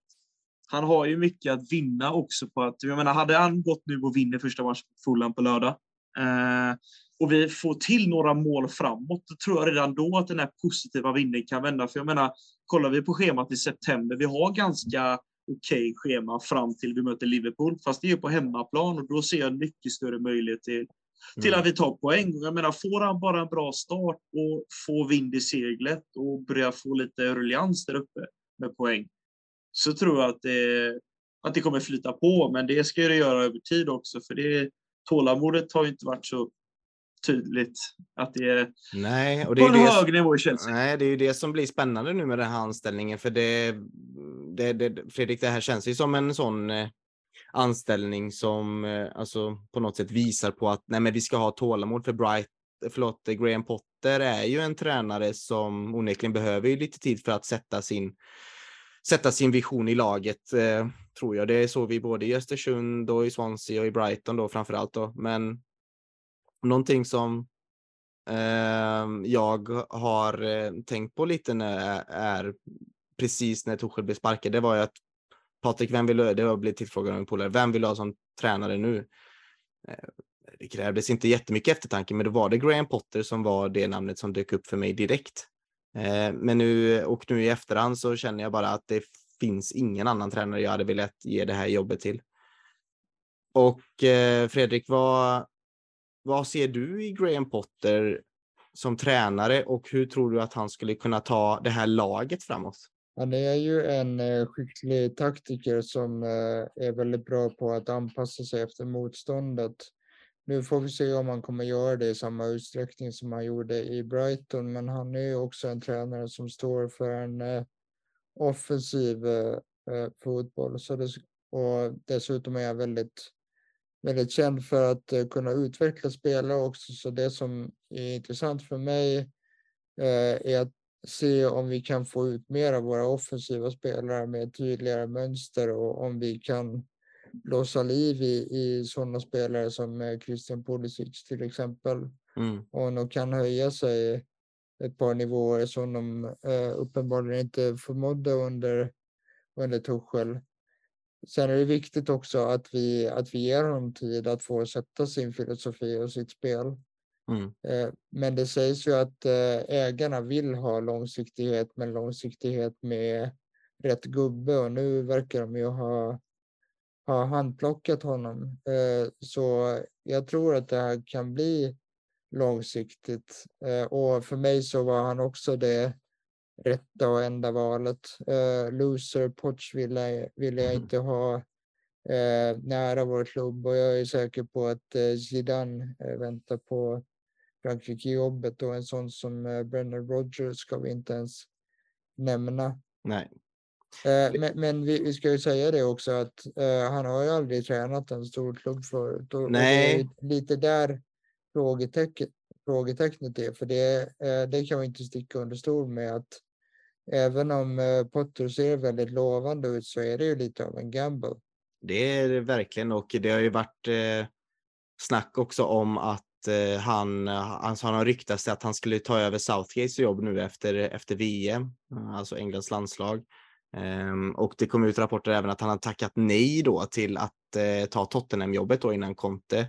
han har ju mycket att vinna också på att, jag menar, hade han gått nu och vinner första matchen på Fulham på lördag eh, och vi får till några mål framåt, då tror jag redan då att den här positiva vinningen kan vända. För jag menar, kollar vi på schemat i september, vi har ganska okej okay schema fram till vi möter Liverpool, fast det är på hemmaplan och då ser jag mycket större möjlighet till, till mm. att vi tar poäng. Jag menar, får han bara en bra start och får vind i seglet och börjar få lite ruljans där uppe med poäng, så tror jag att det, att det kommer flyta på. Men det ska det göra över tid också, för det tålamodet har ju inte varit så tydligt att det är nej, och det är på en det hög nivå i Chelsea. Nej, det är ju det som blir spännande nu med den här anställningen, för det, det, det Fredrik, det här känns ju som en sån eh, anställning som eh, alltså, på något sätt visar på att nej, men vi ska ha tålamod för Bright, förlåt, eh, Graham Potter är ju en tränare som onekligen behöver ju lite tid för att sätta sin sätta sin vision i laget, eh, tror jag. Det såg vi både i Östersund och i Swansea och i Brighton då framför allt då. Men någonting som eh, jag har eh, tänkt på lite när är precis när Torshäll blev sparkad, det var ju att Patrik, vem vill du, det har blivit tillfrågad av en polare, vem vill du ha som tränare nu? Eh, det krävdes inte jättemycket eftertanke, men då var det Graham Potter som var det namnet som dök upp för mig direkt. Eh, men nu och nu i efterhand så känner jag bara att det finns ingen annan tränare jag hade velat ge det här jobbet till. Och eh, Fredrik, vad, vad ser du i Graham Potter som tränare och hur tror du att han skulle kunna ta det här laget framåt? Han är ju en eh, skicklig taktiker som eh, är väldigt bra på att anpassa sig efter motståndet. Nu får vi se om han kommer göra det i samma utsträckning som han gjorde i Brighton, men han är ju också en tränare som står för en eh, offensiv fotboll. Så det, och dessutom är han väldigt väldigt känd för att kunna utveckla spelare också. Så det som är intressant för mig är att se om vi kan få ut mer av våra offensiva spelare med tydligare mönster och om vi kan blåsa liv i, i sådana spelare som uh, Christian Pulisic till exempel. Mm. Och de kan höja sig ett par nivåer som de uh, uppenbarligen inte förmådde under, under Tuchel. Sen är det viktigt också att vi, att vi ger honom tid att få sätta sin filosofi och sitt spel. Mm. Eh, men det sägs ju att eh, ägarna vill ha långsiktighet, men långsiktighet med rätt gubbe och nu verkar de ju ha, ha handplockat honom. Eh, så jag tror att det här kan bli långsiktigt. Och för mig så var han också det rätta och enda valet. Loser Poch vill jag, vill jag mm. inte ha nära vår klubb och jag är säker på att Zidane väntar på Frankrike-jobbet och en sån som uh, Brennan Rogers ska vi inte ens nämna. Nej. men, men vi, vi, ska ju säga det också att han har ju aldrig tränat en stor klubb förut. Och, Nej. Och lite där frågetecken, frågetecknet är, för det, det kan vi inte sticka under stol med att även om eh, Potter ser väldigt lovande ut så är det ju lite av en gamble. Det är det verkligen och det har ju varit eh, snack också om att eh, han, eh, alltså han har ryktats att han skulle ta över Southgates jobb nu efter, efter VM, eh, alltså Englands landslag. Um, och det kom ut rapporter även att han har tackat nej då till att uh, ta Tottenham-jobbet då innan Conte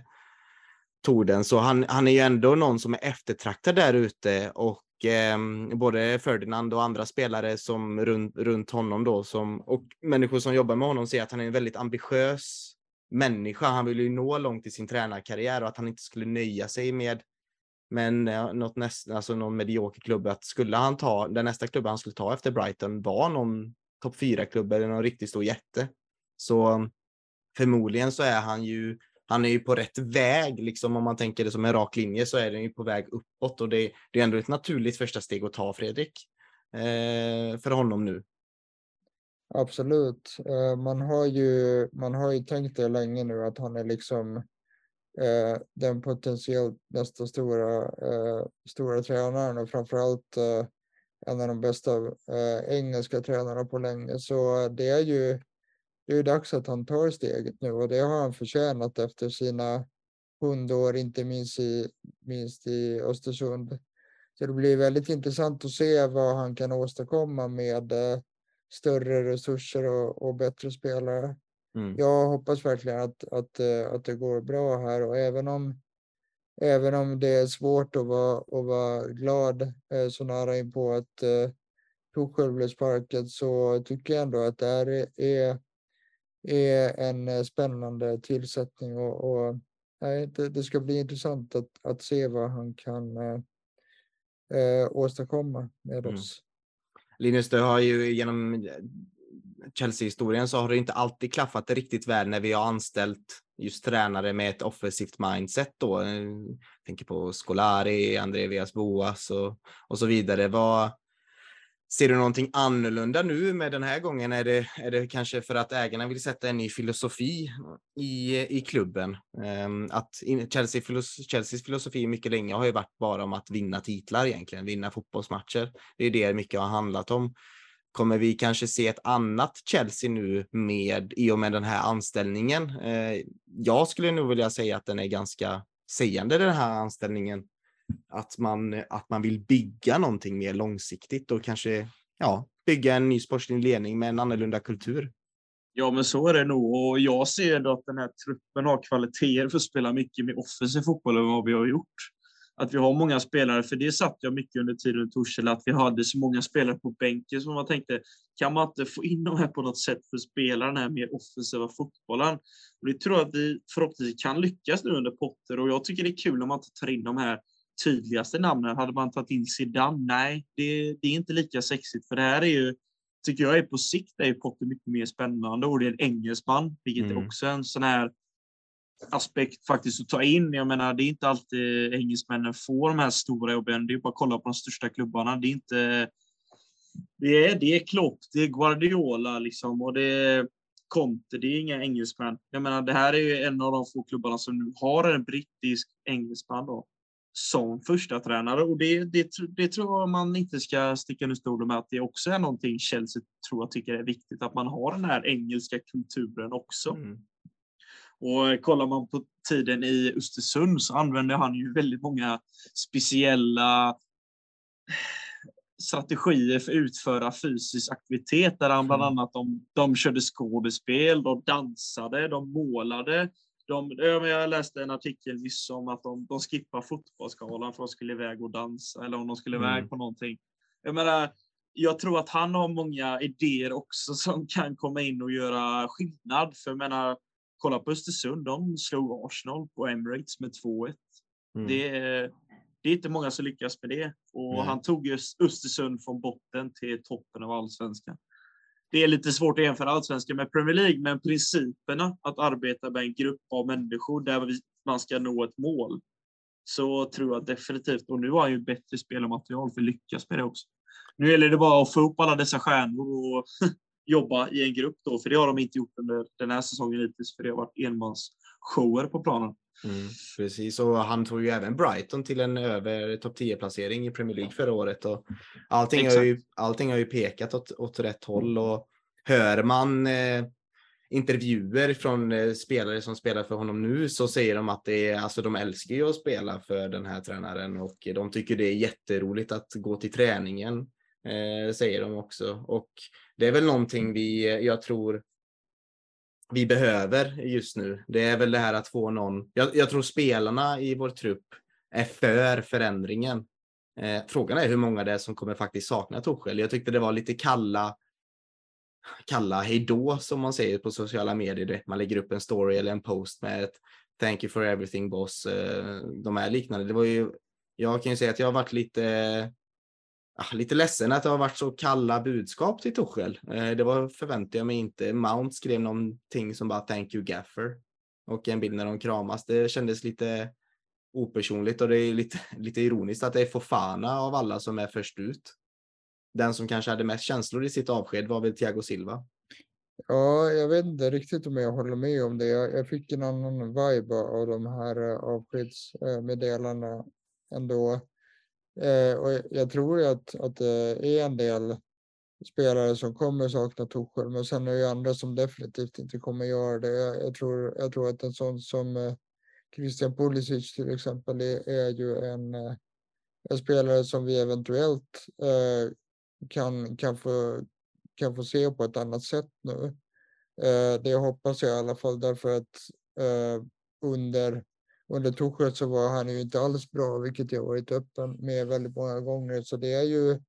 tog den. Så han, han är ju ändå någon som är eftertraktad där ute och ehm, både Ferdinand och andra spelare som runt, runt honom då som, och människor som jobbar med honom ser att han är en väldigt ambitiös människa. Han ville ju nå långt i sin tränarkarriär och att han inte skulle nöja sig med men eh, något näst, alltså någon medioker klubb, att skulle han ta, den nästa klubben han skulle ta efter Brighton var någon topp fyra klubb eller någon riktigt stor jätte. Så förmodligen så är han ju han är ju på rätt väg, liksom om man tänker det som en rak linje så är den ju på väg uppåt och det, det är ändå ett naturligt första steg att ta Fredrik. Eh, för honom nu. Absolut. Eh, man har ju, man har ju tänkt det länge nu att han är liksom eh, den potentiellt nästa stora, eh, stora tränaren och framförallt eh, en av de bästa eh, engelska tränarna på länge. Så det är ju det är dags att han tar steget nu och det har han förtjänat efter sina hundår, inte minst i, minst i Östersund. Så det blir väldigt intressant att se vad han kan åstadkomma med eh, större resurser och, och bättre spelare. Mm. Jag hoppas verkligen att, att, eh, att det går bra här och även om, även om det är svårt att vara, att vara glad eh, så nära in på att eh, Tuchel blev sparkad så tycker jag ändå att det här är, är en eh, spännande tillsättning och, och nej, det, det, ska bli intressant att, att se vad han kan eh, eh åstadkomma med mm. Linus, du har ju genom eh, Chelsea-historien så har det inte alltid klaffat riktigt väl när vi har anställt just tränare med ett offensivt mindset då. Jag tänker på Scolari, André Boas och, och så vidare. Vad, Ser du någonting annorlunda nu med den här gången? Är det, är det kanske för att ägarna vill sätta en ny filosofi i, i klubben? Ehm, att Chelsea, Chelseas filosofi mycket länge har ju varit bara om att vinna titlar egentligen, vinna fotbollsmatcher. Det är det mycket har handlat om. Kommer vi kanske se ett annat Chelsea nu med i och med den här anställningen? Ehm, jag skulle nog vilja säga att den är ganska sägande den här anställningen att man, att man vill bygga någonting mer långsiktigt och kanske ja, bygga en ny sportslig ledning med en annorlunda kultur. Ja, men så är det nog. Och jag ser ändå att den här truppen har kvaliteter för att spela mycket mer offensiv fotboll än vad vi har gjort. Att vi har många spelare, för det satt jag mycket under tiden i Torshälla, att vi hade så många spelare på bänken som man tänkte, kan man inte få in dem här på något sätt för att spela den här mer offensiva fotbollen? Och det tror jag att vi förhoppningsvis kan lyckas nu under Potter och jag tycker det är kul om man inte tar in de här tydligaste namnen. Hade man tagit in Zidane? Nej, det, det, är inte lika sexigt. För det här är ju, tycker jag, är på sikt är ju Potter mycket mer spännande och det är en engelsman, vilket mm. är också en sån här aspekt faktiskt att ta in. Jag menar, det är inte alltid engelsmännen får de här stora jobben. Det är bara att kolla på de största klubbarna. Det är inte... Det är, det är Klopp, det är Guardiola liksom och det är Conte. Det är inga engelsmän. Jag menar, det här är ju en av de få klubbarna som nu har en brittisk engelsman då som första tränare och det, det, det tror jag man inte ska sticka under stol med att det också är någonting Chelsea tror jag tycker är viktigt att man har den här engelska kulturen också. Mm. Och kollar man på tiden i Östersund så använde han ju väldigt många speciella strategier för att utföra fysisk aktivitet där han bland mm. annat de, de körde skådespel, de dansade, de målade, de, jag läste en artikel nyss om att de, de skippar fotbollsskalan för att de skulle iväg och dansa eller om de skulle mm. iväg på någonting. Jag menar, jag tror att han har många idéer också som kan komma in och göra skillnad. För jag menar, kolla på Östersund, de slog Arsenal på Emirates med 2-1. Mm. Det, det, är inte många som lyckas med det. Och mm. han tog just Östersund från botten till toppen av allsvenskan det är lite svårt att jämföra allsvenskan med Premier League, men principerna att arbeta med en grupp av människor där man ska nå ett mål, så tror jag definitivt, och nu har han ju bättre spelarmaterial för att lyckas med det också. Nu gäller det bara att få upp alla dessa stjärnor och jobba i en grupp då, för det har de inte gjort under den här säsongen hittills, för det har varit enmansshower på planen. Mm, precis, och han tog ju även Brighton till en över topp 10-placering i Premier League förra året. Och allting, har ju, allting har ju pekat åt, åt rätt håll och hör man eh, intervjuer från eh, spelare som spelar för honom nu så säger de att det är, alltså de älskar ju att spela för den här tränaren och de tycker det är jätteroligt att gå till träningen, eh, säger de också. Och det är väl någonting vi, jag tror, vi behöver just nu. Det är väl det här att få någon. Jag, jag tror spelarna i vår trupp är för förändringen. Eh, frågan är hur många det är som kommer faktiskt sakna Torshäll. Jag tyckte det var lite kalla kalla hejdå som man säger på sociala medier. Man lägger upp en story eller en post med ett thank you for everything boss. Eh, de här liknande. Det var ju, jag kan ju säga att jag har varit lite Ah, lite ledsen att det har varit så kalla budskap till Tuchel. Eh, det var förväntade jag mig inte. Mount skrev någonting som bara thank you gaffer och en bild när de kramas. Det kändes lite opersonligt och det är lite, lite ironiskt att det är Fofana av alla som är först ut. Den som kanske hade mest känslor i sitt avsked var väl Thiago Silva. Ja, jag vet inte riktigt om jag håller med om det. Jag, jag fick en annan vibe av de här eh, avskedsmeddelandena eh, ändå. Eh, och jag tror att, att det är en del spelare som kommer sakna Torshäll, men sen är det andra som definitivt inte kommer göra det. Jag, jag tror, jag tror att en sån som eh, Christian Pulisic till exempel är, är ju en, eh, en, spelare som vi eventuellt eh, kan, kan, få, kan få se på ett annat sätt nu. Eh, det hoppas jag i alla fall därför att eh, under under Torshäll så var han ju inte alls bra, vilket jag varit öppen med väldigt många gånger. Så det är ju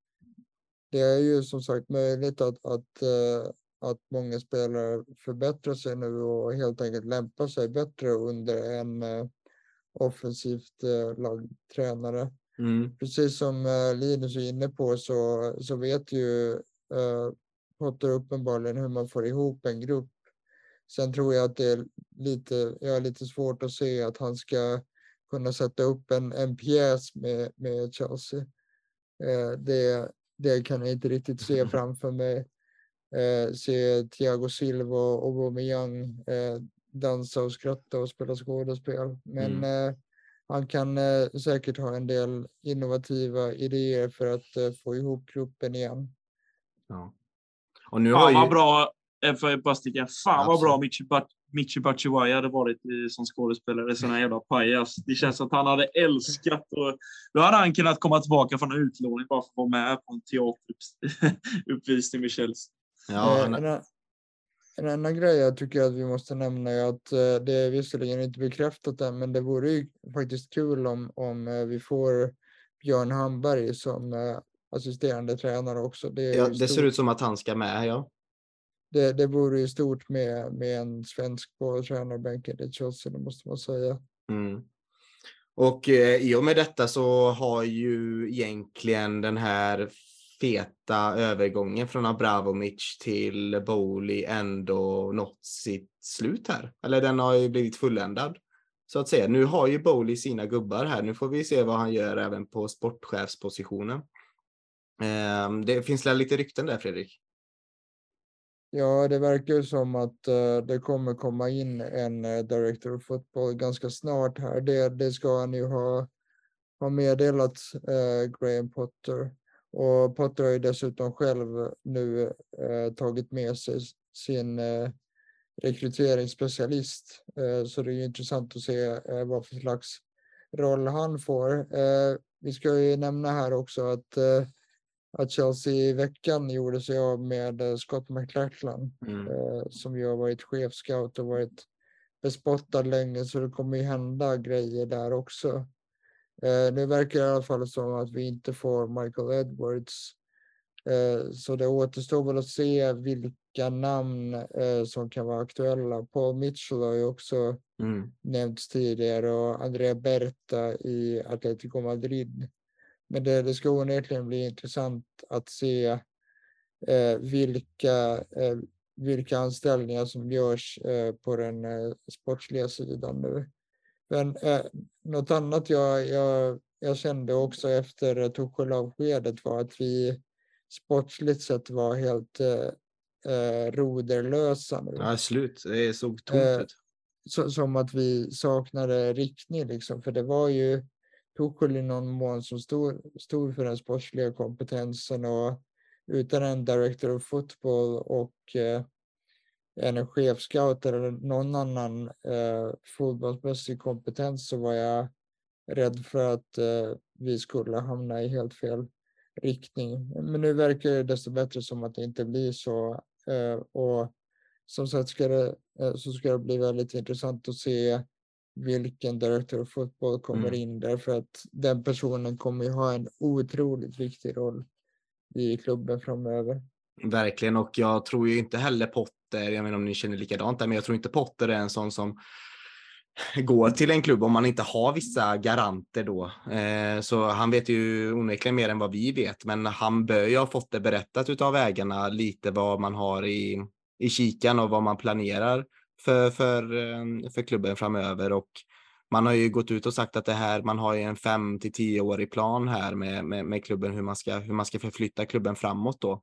det är ju som sagt möjligt att, att, uh, att många spelare förbättrar sig nu och helt enkelt lämpar sig bättre under en uh, offensivt uh, lagd tränare. Mm. Precis som Linus är inne på så, så vet ju Potter uppenbarligen hur man får ihop en grupp. Sen tror jag att det är lite, jag har lite svårt att se att han ska kunna sätta upp en, en pjäs med, med Chelsea. det, det kan jag inte riktigt se framför mig. Eh, se Thiago Silva och Aubameyang eh, dansa och skratta och spela skådespel. Men mm. eh, han kan eh, säkert ha en del innovativa idéer för att eh, få ihop gruppen igen. Ja. Och nu har ju... vad bra, eh, för bara sticka, fan Absolut. vad bra Michi, Michi Batshuayi hade varit som skådespelare, sån här jävla pajas. Det känns att han hade älskat och då hade han kunnat komma tillbaka från utlåning bara för att vara med på en teateruppvisning med Chelsea. Ja, han... en, en annan grej jag tycker att vi måste nämna är att eh, det är visserligen inte bekräftat än, men det vore ju faktiskt kul om, om eh, vi får Björn Hamberg som eh, assisterande tränare också. Det, ja, det ser ut som att han ska med, ja det, det vore ju stort med, med en svensk på tränarbänken i Chelsea, det måste man säga. Mm. Och eh, i och med detta så har ju egentligen den här feta övergången från Abramovic till Bowley ändå nått sitt slut här. Eller den har ju blivit fulländad. Så att säga. Nu har ju Bowley sina gubbar här. Nu får vi se vad han gör även på sportchefspositionen. Eh, det finns lite rykten där Fredrik? Ja, det verkar som att uh, det kommer komma in en uh, director of football ganska snart här. Det, det ska han ju ha, ha meddelat uh, Graham Potter. Och Potter har ju dessutom själv nu tagit med sig sin rekryteringsspecialist. så det är ju intressant att se vad för slags roll han får. vi ska ju nämna här också att att Chelsea i veckan gjorde sig av med eh, Scott McLachlan mm. eh, som ju har varit chefscout och varit bespottad länge så det kommer ju hända grejer där också. Eh, nu verkar det i alla fall som att vi inte får Michael Edwards. Så det återstår väl att se vilka namn som kan vara aktuella. Paul Mitchell har ju också mm. nämnts tidigare och Andrea Berta i Atletico Madrid men det, det ska onekligen bli intressant att se eh, vilka, eh, vilka anställningar som görs eh, på den eh, sportsliga sidan nu. Men eh, något annat jag, jag, jag kände också efter Tuchel-avskedet var att vi sportsligt sett var helt eh, eh roderlösa nu. Ja, slut. Det såg tomt ut. Så, som att vi saknade riktning liksom, för det var ju Tuchel i någon mån som stod, stod för den sportsliga kompetensen och utan en director of football och eh, en chefscout eller någon annan eh, fotbollsmässig kompetens så var jag rädd för att eh, vi skulle hamna i helt fel riktning. Men nu verkar det desto bättre som att det inte blir så. Eh, och som sagt ska det, eh, så ska det bli väldigt intressant att se vilken director of football kommer mm. in därför att den personen kommer ju ha en otroligt viktig roll i klubben framöver. Verkligen och jag tror ju inte heller Potter, jag menar om ni känner likadant där, men jag tror inte Potter är en sån som går till en klubb om man inte har vissa garanter då. Eh, så han vet ju onekligen mer än vad vi vet, men han bör ju ha fått det berättat av ägarna lite vad man har i, i kikan och vad man planerar för, för, eh, för klubben framöver och man har ju gått ut och sagt att det här, man har ju en fem till tioårig plan här med, med, med klubben, hur man, ska, hur man ska förflytta klubben framåt då.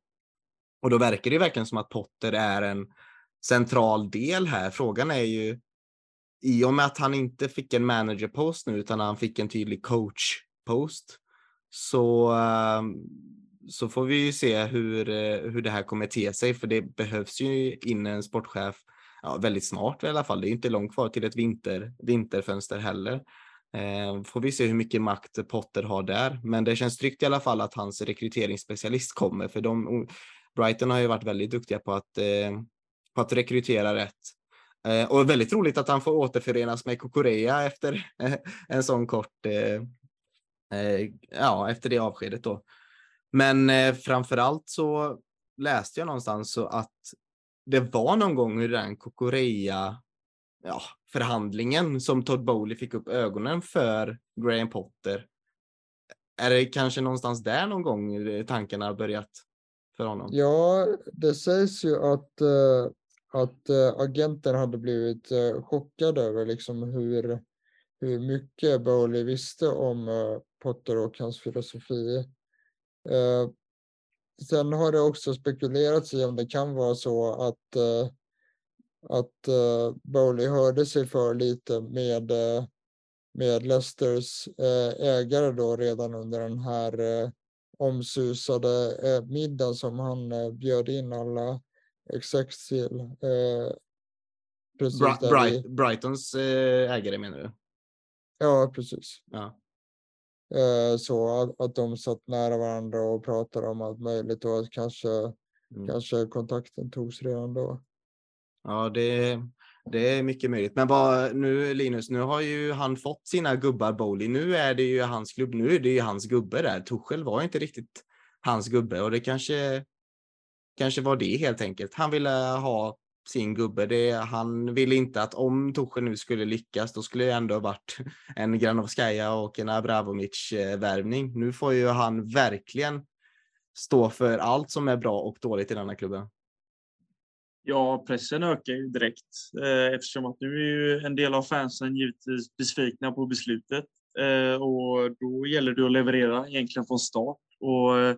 Och då verkar det verkligen som att Potter är en, central del här. Frågan är ju i och med att han inte fick en managerpost nu utan han fick en tydlig coachpost så, eh, så får vi ju se hur, eh, hur det här kommer te sig för det behövs ju in en sportchef ja, väldigt snart i alla fall. Det är inte långt kvar till ett vinter, vinterfönster heller. Eh, får vi se hur mycket makt Potter har där. Men det känns tryggt i alla fall att hans rekryteringsspecialist kommer för de, Brighton har ju varit väldigt duktiga på att, eh, på att rekrytera rätt. Eh, och väldigt roligt att han får återförenas med Kokorea efter en sån kort, eh, eh, ja, efter det avskedet då. Men eh, framför allt så läste jag någonstans så att det var någon gång i den Kokorea ja, förhandlingen som Todd Bowley fick upp ögonen för Graham Potter. Är det kanske någonstans där någon gång eh, tankarna har börjat för honom? Ja, det sägs ju att, eh, att eh, agenten hade blivit chockad över liksom hur, hur mycket Bowley visste om Potter och hans filosofi. Sen har det också spekulerats i om det kan vara så att att uh, Bowley hörde sig för lite med, uh, med Leicesters uh, ägare då redan under den här uh, omsusade uh, middagen som han uh, bjöd in alla execs till. Bra Bright vi... Brightons ägare menar du? Ja, precis. Ja. Så att, att de satt nära varandra och pratade om allt möjligt och att kanske, mm. kanske kontakten togs redan då. Ja, det, det är mycket möjligt. Men vad, nu Linus, nu har ju han fått sina gubbar Bowley. Nu är det ju hans klubb. Nu är det ju hans gubbe där. Tuchel var inte riktigt hans gubbe och det kanske, kanske var det helt enkelt. Han ville ha sin gubbe. Det, han ville inte att om Tuchel nu skulle lyckas, då skulle det ändå varit en Granovskaja och en Abramovic värvning. Nu får ju han verkligen stå för allt som är bra och dåligt i denna klubben. Ja, pressen ökar ju direkt eh, eftersom att nu är ju en del av fansen givetvis besvikna på beslutet eh, och då gäller det att leverera egentligen från start. Och, eh,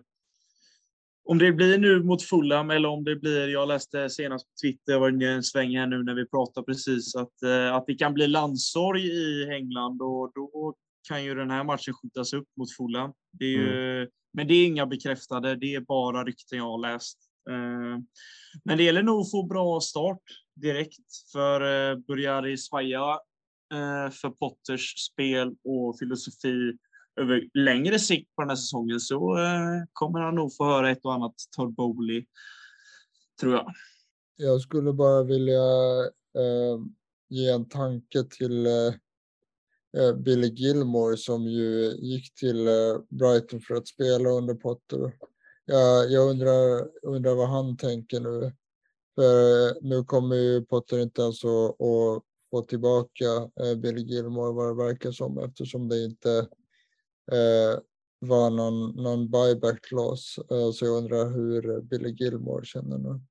om det blir nu mot Fulham eller om det blir, jag läste senast på Twitter, var en sväng här nu när vi pratade precis, att, att det kan bli landsorg i England och då kan ju den här matchen skjutas upp mot Fulham. Det är ju, mm. Men det är inga bekräftade, det är bara rykten jag har läst. Eh, men det gäller nog att få bra start direkt för eh, börjar det svaja eh, för Potters spel och filosofi över längre sikt på den här säsongen så eh, kommer han nog få höra ett och annat Todd Bowley, tror jag. Jag skulle bara vilja eh, ge en tanke till eh, eh, Billy Gilmore som ju gick till eh, Brighton för att spela under Potter jag, jag undrar, undrar vad han tänker nu. För eh, nu kommer ju Potter inte ens att, att få tillbaka Billy Gilmore vad det verkar som eftersom det inte eh, var någon, någon buyback clause. Eh, så jag undrar hur Billy Gilmore känner nu.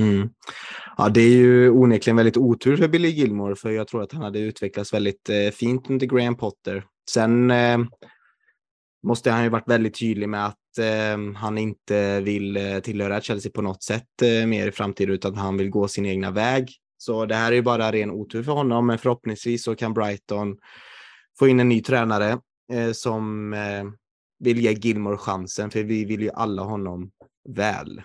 Mm. Ja, det är ju onekligen väldigt otur för Billy Gilmore, för jag tror att han hade utvecklats väldigt eh, fint under Graham Potter. Sen eh, måste han ju varit väldigt tydlig med att eh, han inte vill eh, tillhöra Chelsea på något sätt eh, mer i framtiden utan han vill gå sin egna väg. Så det här är ju bara ren otur för honom, men förhoppningsvis så kan Brighton få in en ny tränare Eh, som eh, vill ge Gilmore chansen, för vi vill ju alla honom väl.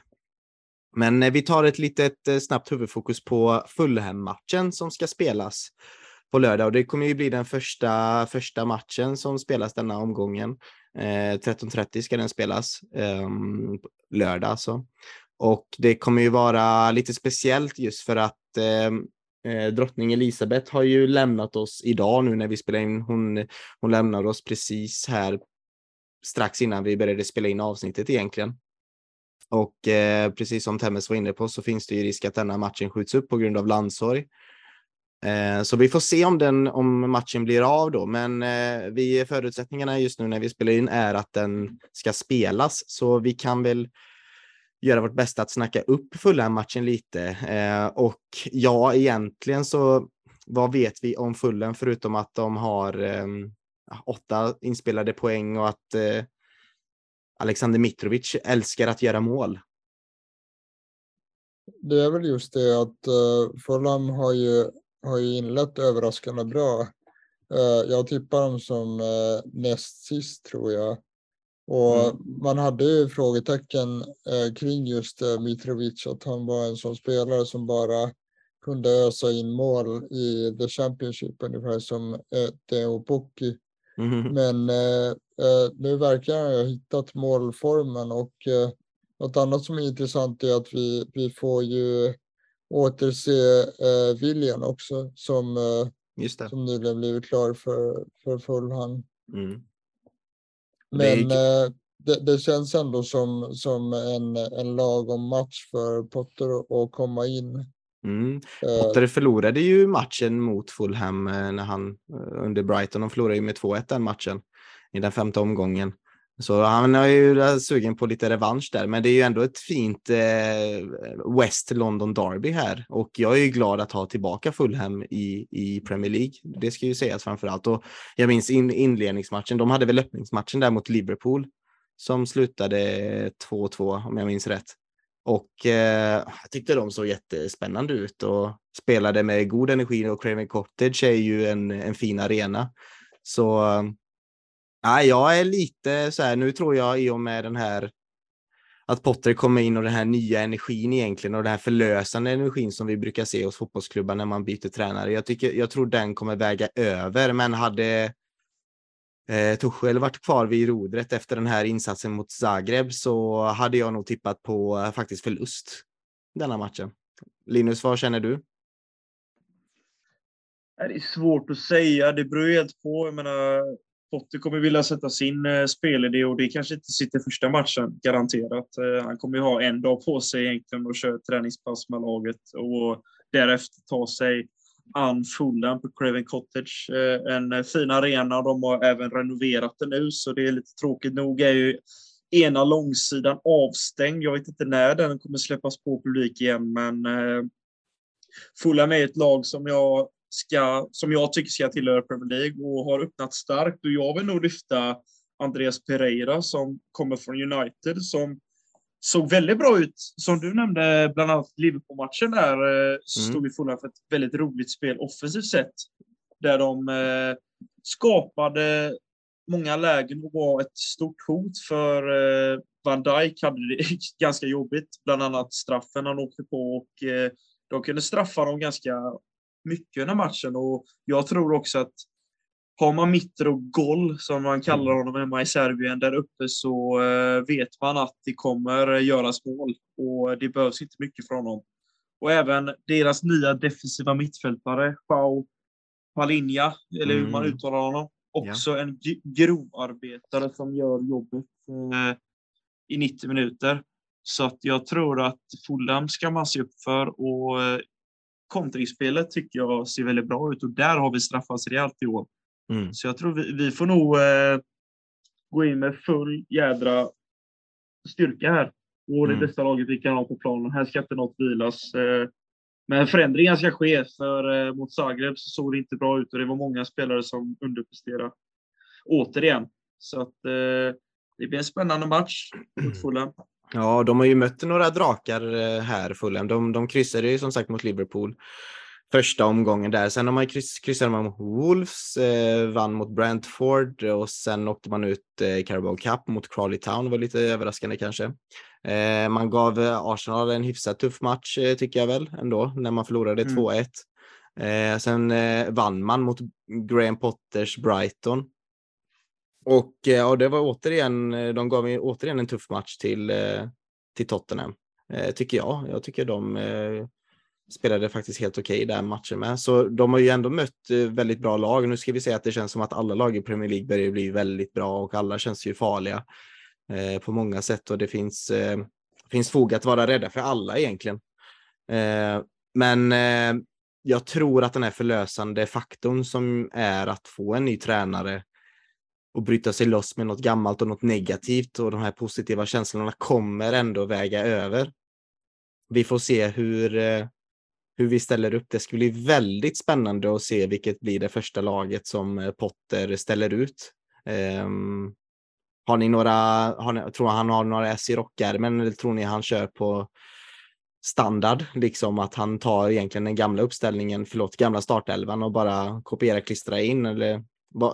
Men eh, vi tar ett litet eh, snabbt huvudfokus på Fulham-matchen som ska spelas på lördag och det kommer ju bli den första, första matchen som spelas denna omgången. Eh, 13.30 ska den spelas, eh, lördag alltså. Och det kommer ju vara lite speciellt just för att ehm, Eh, drottning Elisabeth har ju lämnat oss idag nu när vi spelar in. Hon, hon lämnade oss precis här strax innan vi började spela in avsnittet egentligen. Och eh, precis som Temmes var inne på så finns det ju risk att denna matchen skjuts upp på grund av landsorg. Eh, så vi får se om, den, om matchen blir av då, men eh, vi, förutsättningarna just nu när vi spelar in är att den ska spelas, så vi kan väl göra vårt bästa att snacka upp Fulham-matchen lite. Eh, och ja, egentligen så vad vet vi om Fulham förutom att de har eh, åtta inspelade poäng och att eh, Alexander Mitrovic älskar att göra mål. det är väl just det att uh, Fulham har ju, har ju inlett överraskande bra. Uh, jag tippar dem som uh, näst sist tror jag. Och mm. man hade ju frågetecken uh, kring just uh, Mitrovic, att han var en sån spelare som bara kunde ösa in mål i The Championship, ungefär som uh, Teo Pukki. Mm. Men nu verkar han ha hittat målformen och något annat som är intressant är att vi, vi får ju återse eh, William också som, eh, som nyligen blivit klar för, för Fulham. Mm. Men det, eh, det, det, känns ändå som, som en, en lagom match för Potter att komma in. Mm. Eh, Potter förlorade ju matchen mot Fulham eh, när han under Brighton. De förlorade ju med 2-1 den matchen i den femte omgången. Så han är ju sugen på lite revansch där, men det är ju ändå ett fint eh, West London Derby här och jag är ju glad att ha tillbaka Fulham i, i Premier League. Det ska ju sägas framför allt och jag minns in, inledningsmatchen. De hade väl öppningsmatchen där mot Liverpool som slutade 2-2 om jag minns rätt. Och eh, jag tyckte de såg jättespännande ut och spelade med god energi och Craven Cottage är ju en, en fin arena. Så eh, Nej, jag är lite så här, nu tror jag i och med den här att Potter kommer in och den här nya energin egentligen och den här förlösande energin som vi brukar se hos fotbollsklubbar när man byter tränare. Jag, tycker, jag tror den kommer väga över, men hade eh, Tuchel varit kvar vid rodret efter den här insatsen mot Zagreb så hade jag nog tippat på eh, faktiskt förlust denna matchen. Linus, vad känner du? Det är svårt att säga. Det beror helt på. Jag menar, Potter kommer vilja sätta sin eh, spelidé och det kanske inte sitter första matchen, garanterat. Eh, han kommer ju ha en dag på sig egentligen och köra träningspass med laget och därefter ta sig an Fulham på Craven Cottage. Eh, en eh, fin arena de har även renoverat den nu, så det är lite tråkigt nog är ju ena långsidan avstängd. Jag vet inte när den kommer släppas på publik igen, men Fulham är ett lag som jag ska, som jag tycker ska tillhöra Premier League och har öppnat starkt. Och jag vill nog lyfta Andreas Pereira som kommer från United som såg väldigt bra ut. Som du nämnde, bland annat Liverpool-matchen där, eh, mm. stod vi fulla för ett väldigt roligt spel offensivt sett. Där de eh, skapade många lägen och var ett stort hot för eh, Van Dijk hade det ganska jobbigt, bland annat straffen han åkte på och eh, de kunde straffa dem ganska mycket den här matchen och jag tror också att har man Mitro Gol, som man kallar mm. honom hemma i Serbien, där uppe så eh, vet man att det kommer göras mål och det behövs inte mycket från honom. Och även deras nya defensiva mittfältare, Pau Palinja, eller hur man mm. uttalar honom, också ja. en grovarbetare som gör jobbet eh, i 90 minuter. Så att jag tror att Fulham ska man se upp för och eh, kontringsspelet tycker jag ser väldigt bra ut och där har vi straffats rejält i år. Mm. Så jag tror vi, vi får nog eh, gå in med full jädra styrka här. Och det mm. bästa laget vi kan ha på planen. Här ska inte något vilas. Eh, men förändringar ska ske, för eh, mot Zagreb så såg det inte bra ut och det var många spelare som underpresterade. Återigen. Så att eh, det blir en spännande match mot Fulham. Ja, de har ju mött några drakar eh, här, Fulham. De, de kryssade ju som sagt mot Liverpool första omgången där. Sen har man kryss, kryssade man mot Wolves, eh, vann mot Brentford och sen åkte man ut eh, Carabao Cup mot Crawley Town. Det var lite överraskande kanske. Eh, man gav eh, Arsenal en hyfsat tuff match eh, tycker jag väl ändå när man förlorade mm. 2-1. Eh, sen vann man mot Graham Potters Brighton och eh, ja, det var återigen, eh, de gav mig återigen en tuff match till, eh, till Tottenham, tycker jag. Jag tycker de spelade faktiskt helt okej okay den matchen med. Så de har ju ändå mött väldigt bra lag. Nu ska vi säga att det känns som att alla lag i Premier League börjar bli väldigt bra och alla känns ju farliga på många sätt och det finns, finns fog att vara rädda för alla egentligen. men jag tror att den här förlösande faktorn som är att få en ny tränare och bryta sig loss med något gammalt och något negativt och de här positiva känslorna kommer ändå väga över. Vi får se hur, eh, hur vi ställer upp. Det ska bli väldigt spännande att se vilket blir det första laget som eh, Potter ställer ut. Um, har ni några, har ni, tror han har några S i rockärmen eller tror ni han kör på standard, liksom att han tar egentligen den gamla uppställningen, förlåt, gamla startelvan och bara kopierar, klistrar in eller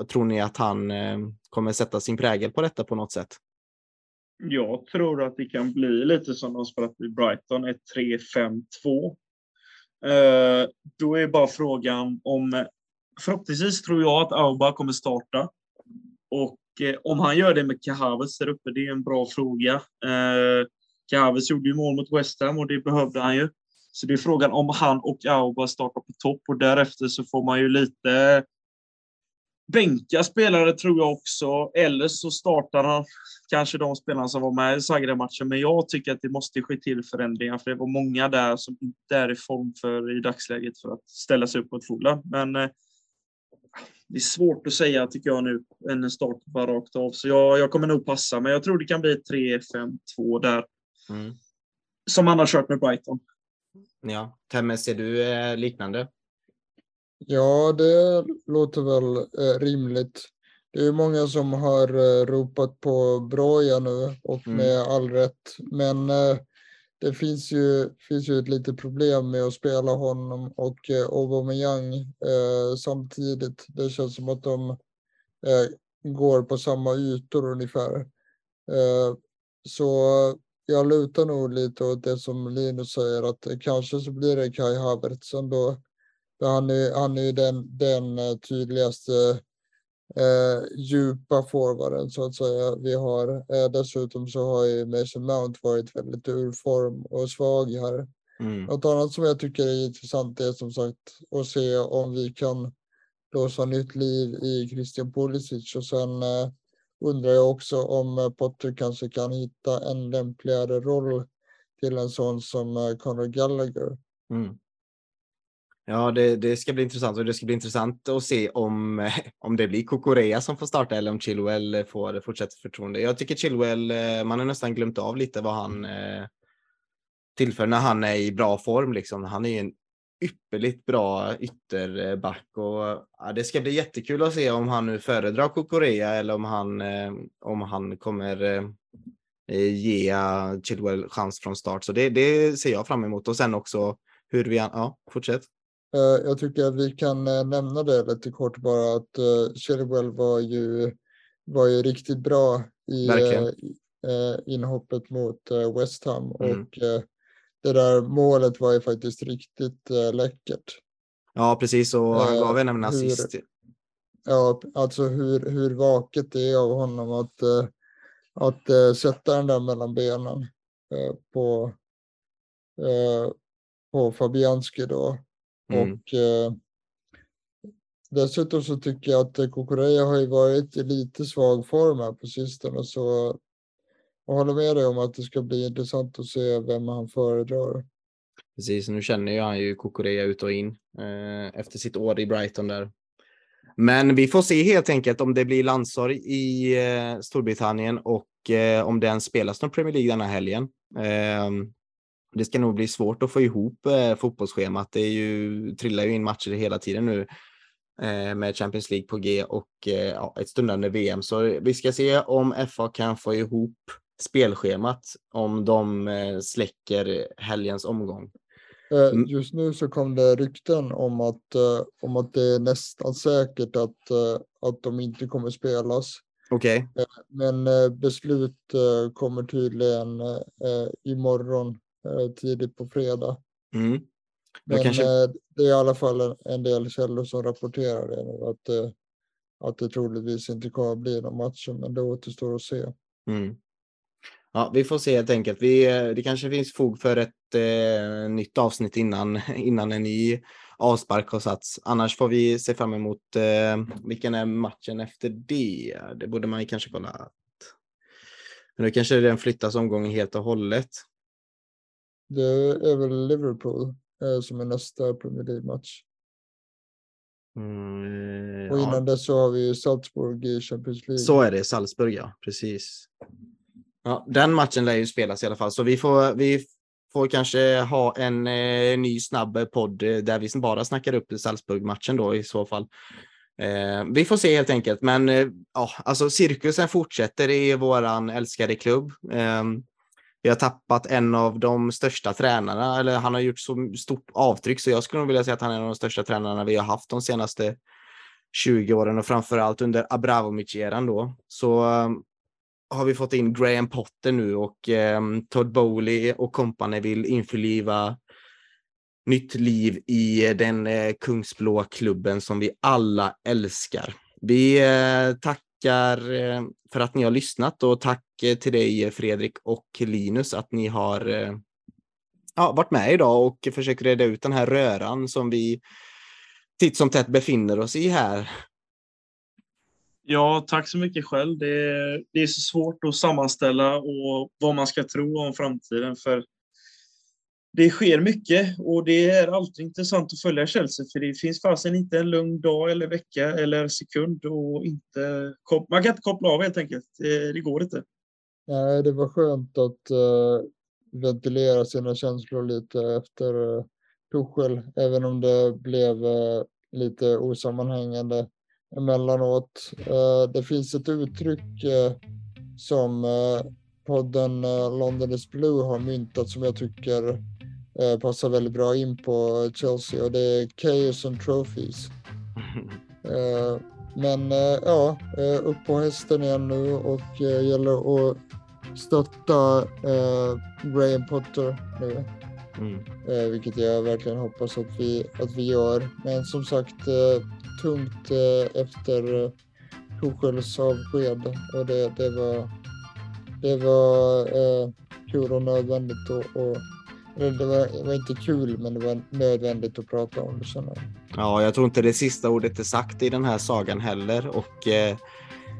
tror ni att han eh, kommer sätta sin prägel på detta på något sätt? Jag tror att det kan bli lite som de spelat i Brighton, ett 3-5-2. Eh, då är bara frågan om... Förhoppningsvis tror jag att Auba kommer starta. Och eh, om han gör det med Kahaves där uppe, det är en bra fråga. Eh, gjorde ju mål mot West Ham och det behövde han ju. Så det är frågan om han och Auba startar på topp och därefter så får man ju lite bänka spelare tror jag också. Eller så startar han kanske de spelarna som var med i Zagreb-matchen. Men jag tycker att det måste ske till förändringar för det var många där som inte är i form för i dagsläget för att ställa sig upp mot Fulham. Men eh, det är svårt att säga tycker jag nu, en start bara rakt av. Så jag, jag kommer nog passa, men jag tror det kan bli 3-5-2 där. Mm. Som han har kört med Brighton. Ja, Temme, ser du eh, liknande? Ja, det låter väl eh, rimligt. Det är många som har eh, ropat på Broja nu och mm. med all rätt. Men eh, det finns ju, finns ju ett litet problem med att spela honom och eh, Aubameyang eh, samtidigt. Det känns som att de går på samma ytor ungefär. Så jag lutar nog lite åt det som Linus säger att kanske så blir det Kai Havertz ändå. Han är, han är den, den eh, tydligaste eh, djupa forwarden så att säga vi har. Eh, dessutom så har ju Mason Mount varit väldigt ur form och svag här. Mm. Något annat som jag tycker är intressant är som sagt att se om vi kan blåsa nytt liv i Christian Pulisic och sen eh, undrar jag också om eh, Potter kanske kan hitta en lämpligare roll till en sån som eh, Conor Gallagher. Mm. Ja, det, det, ska bli intressant och det ska bli intressant att se om, om det blir Kokorea som får starta eller om Chilwell eh, får fortsätta förtroende. Jag tycker Chilwell, eh, man har nästan glömt av lite vad han eh, tillför när han är i bra form. Liksom. Han är en ypperligt bra ytterback och ja, det ska bli jättekul att se om han nu föredrar Kokorea eller om han, om han kommer ge Chilwell chans från start. Så det, det ser jag fram emot och sen också hur vi, ja, fortsätt. Eh, jag tycker att vi kan eh, nämna det lite kort bara att uh, Chilwell var ju, var ju riktigt bra i uh, inhoppet mot West Ham mm. och det där målet var ju faktiskt riktigt läckert. Ja, precis och han gav en en assist. Ja, alltså hur, hur vaket det är av honom att, att sätta den där mellan benen på, på Fabianski då Mm. Och eh, dessutom så tycker jag att Kokoreja har ju varit i lite svag form här på sistone. Så jag håller med dig om att det ska bli intressant att se vem han föredrar. Precis, nu känner ju han ju Kokoreja ut och in eh, efter sitt år i Brighton där. Men vi får se helt enkelt om det blir landsorg i eh, Storbritannien och eh, om den spelas någon Premier League denna helgen. Eh, det ska nog bli svårt att få ihop eh, fotbollsschemat. Det är ju, trillar ju in matcher hela tiden nu eh, med Champions League på G och eh, ja, ett stundande VM. Så vi ska se om FA kan få ihop spelschemat om de eh, släcker helgens omgång. Eh, mm. Just nu så kom det rykten om att, eh, om att det är nästan säkert att, att de inte kommer spelas. Okay. Men beslut kommer tydligen imorgon Eh, tidigt på fredag. Mm. Men kanske... Eh, det är i alla fall en, del källor som rapporterar det nu, att, eh, att det troligtvis inte kommer att bli någon match, men det återstår att se. Mm. Ja, vi får se helt enkelt. Vi, det kanske finns fog för ett eh, nytt avsnitt innan, innan en ny avspark har satts. Annars får vi se fram emot eh, vilken är matchen efter det. Det borde man kanske kolla. Men nu kanske den flyttas omgången helt och hållet. Det är väl Liverpool eh, som är nästa Premier League-match. Mm, och innan ja. dess så har vi Salzburg i Champions League. Så är det, Salzburg ja, precis. Ja, den matchen lär ju spelas i alla fall, så vi får, vi får kanske ha en eh, ny snabb podd eh, där vi bara snackar upp Salzburg-matchen då i så fall. Eh, vi får se helt enkelt, men eh, ja, alltså cirkusen fortsätter i våran älskade klubb. Vi har tappat en av de största tränarna, eller han har gjort så stort avtryck så jag skulle nog vilja säga att han är en av de största tränarna vi har haft de senaste 20 åren och framför allt under Abramovic-eran då. Så um, har vi fått in Graham Potter nu och um, Todd Bowley och kompani vill införliva nytt liv i den uh, kungsblå klubben som vi alla älskar. Vi uh, tackar uh, för att ni har lyssnat och tack Eh, till dig eh, Fredrik och Linus att ni har eh, ja, varit med idag och försöker reda ut den här röran som vi titt som tätt befinner oss i här. Ja, tack så mycket själv. Det är, det är så svårt att sammanställa och vad man ska tro om framtiden. För det sker mycket och det är alltid intressant att följa Chelsea för det finns fasen inte en lugn dag eller vecka eller sekund och inte man kan inte koppla av helt enkelt. Det, det går inte. Nej, det var skönt att uh, ventilera sina känslor lite efter uh, Tuchel, även om det blev uh, lite osammanhängande emellanåt. Uh, det finns ett uttryck som podden London is Blue har myntat som jag tycker passar väldigt bra in på Chelsea och det är Chaos and Trophies. Men ja, upp på hästen igen nu och gäller att stötta eh, Graham Potter nu. Mm. Eh, vilket jag verkligen hoppas att vi, att vi gör. Men som sagt, eh, tungt eh, efter eh, Tuchels avsked och det, det var, det var eh, kul och nödvändigt och, och det var, det var, inte kul, men det var nödvändigt att prata om det. Ja, jag tror inte det sista ordet är sagt i den här sagan heller och eh,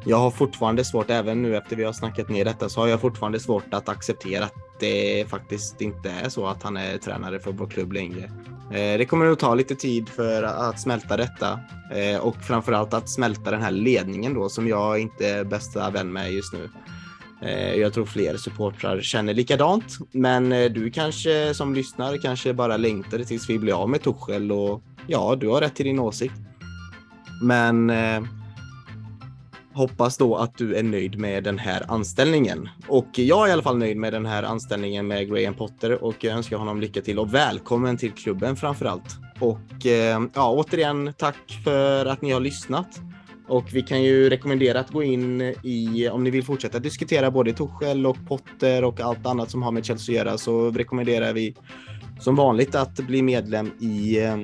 jag har fortfarande svårt, även nu efter vi har snackat ner detta, så har jag fortfarande svårt att acceptera att det faktiskt inte är så att han är tränare för vår klubb längre. Eh, det kommer att ta lite tid för att smälta detta eh, och framförallt att smälta den här ledningen då som jag inte är bästa vän med just nu. Eh, jag tror fler supportrar känner likadant, men du kanske som lyssnar kanske bara längtar tills vi blir av med Torshäll och ja, du har rätt till din åsikt. Men hoppas då att du är nöjd med den här anställningen. Och jag är i alla fall nöjd med den här anställningen med Graham Potter och jag önskar honom lycka till och välkommen till klubben framför allt. Och eh, ja, återigen tack för att ni har lyssnat. Och vi kan ju rekommendera att gå in i, om ni vill fortsätta diskutera både Torshäll och Potter och allt annat som har med Chelsea att göra så rekommenderar vi som vanligt att bli medlem i eh,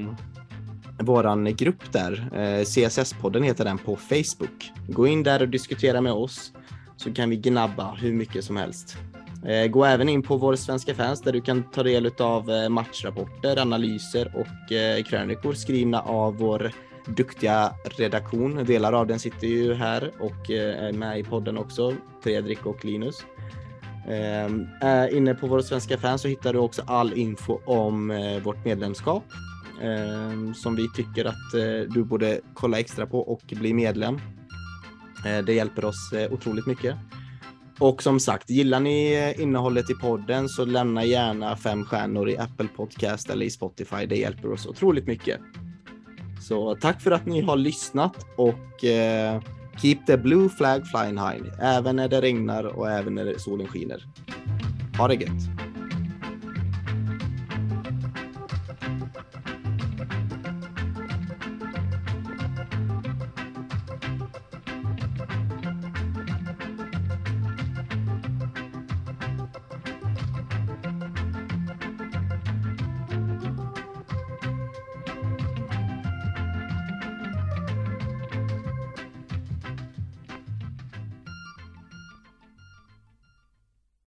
våran grupp där. Eh, CSS-podden heter den på Facebook. Gå in där och diskutera med oss så kan vi gnabba hur mycket som helst. Eh, gå även in på vår svenska fans där du kan ta del av eh, matchrapporter, analyser och krönikor skrivna av vår duktiga redaktion. Delar av den sitter ju här och är med i podden också, Fredrik och Linus. inne på vår svenska fans så hittar du också all info om vårt medlemskap eh, som vi tycker att eh, du borde kolla extra på och bli medlem. Eh, det hjälper oss eh, otroligt mycket. Och som sagt, gillar ni eh, innehållet i podden så lämna gärna fem stjärnor i Apple Podcast eller i Spotify. Det hjälper oss otroligt mycket. Så tack för att ni har lyssnat och eh, keep the blue flag flying high, även när det regnar och även när solen skiner. Ha det gött!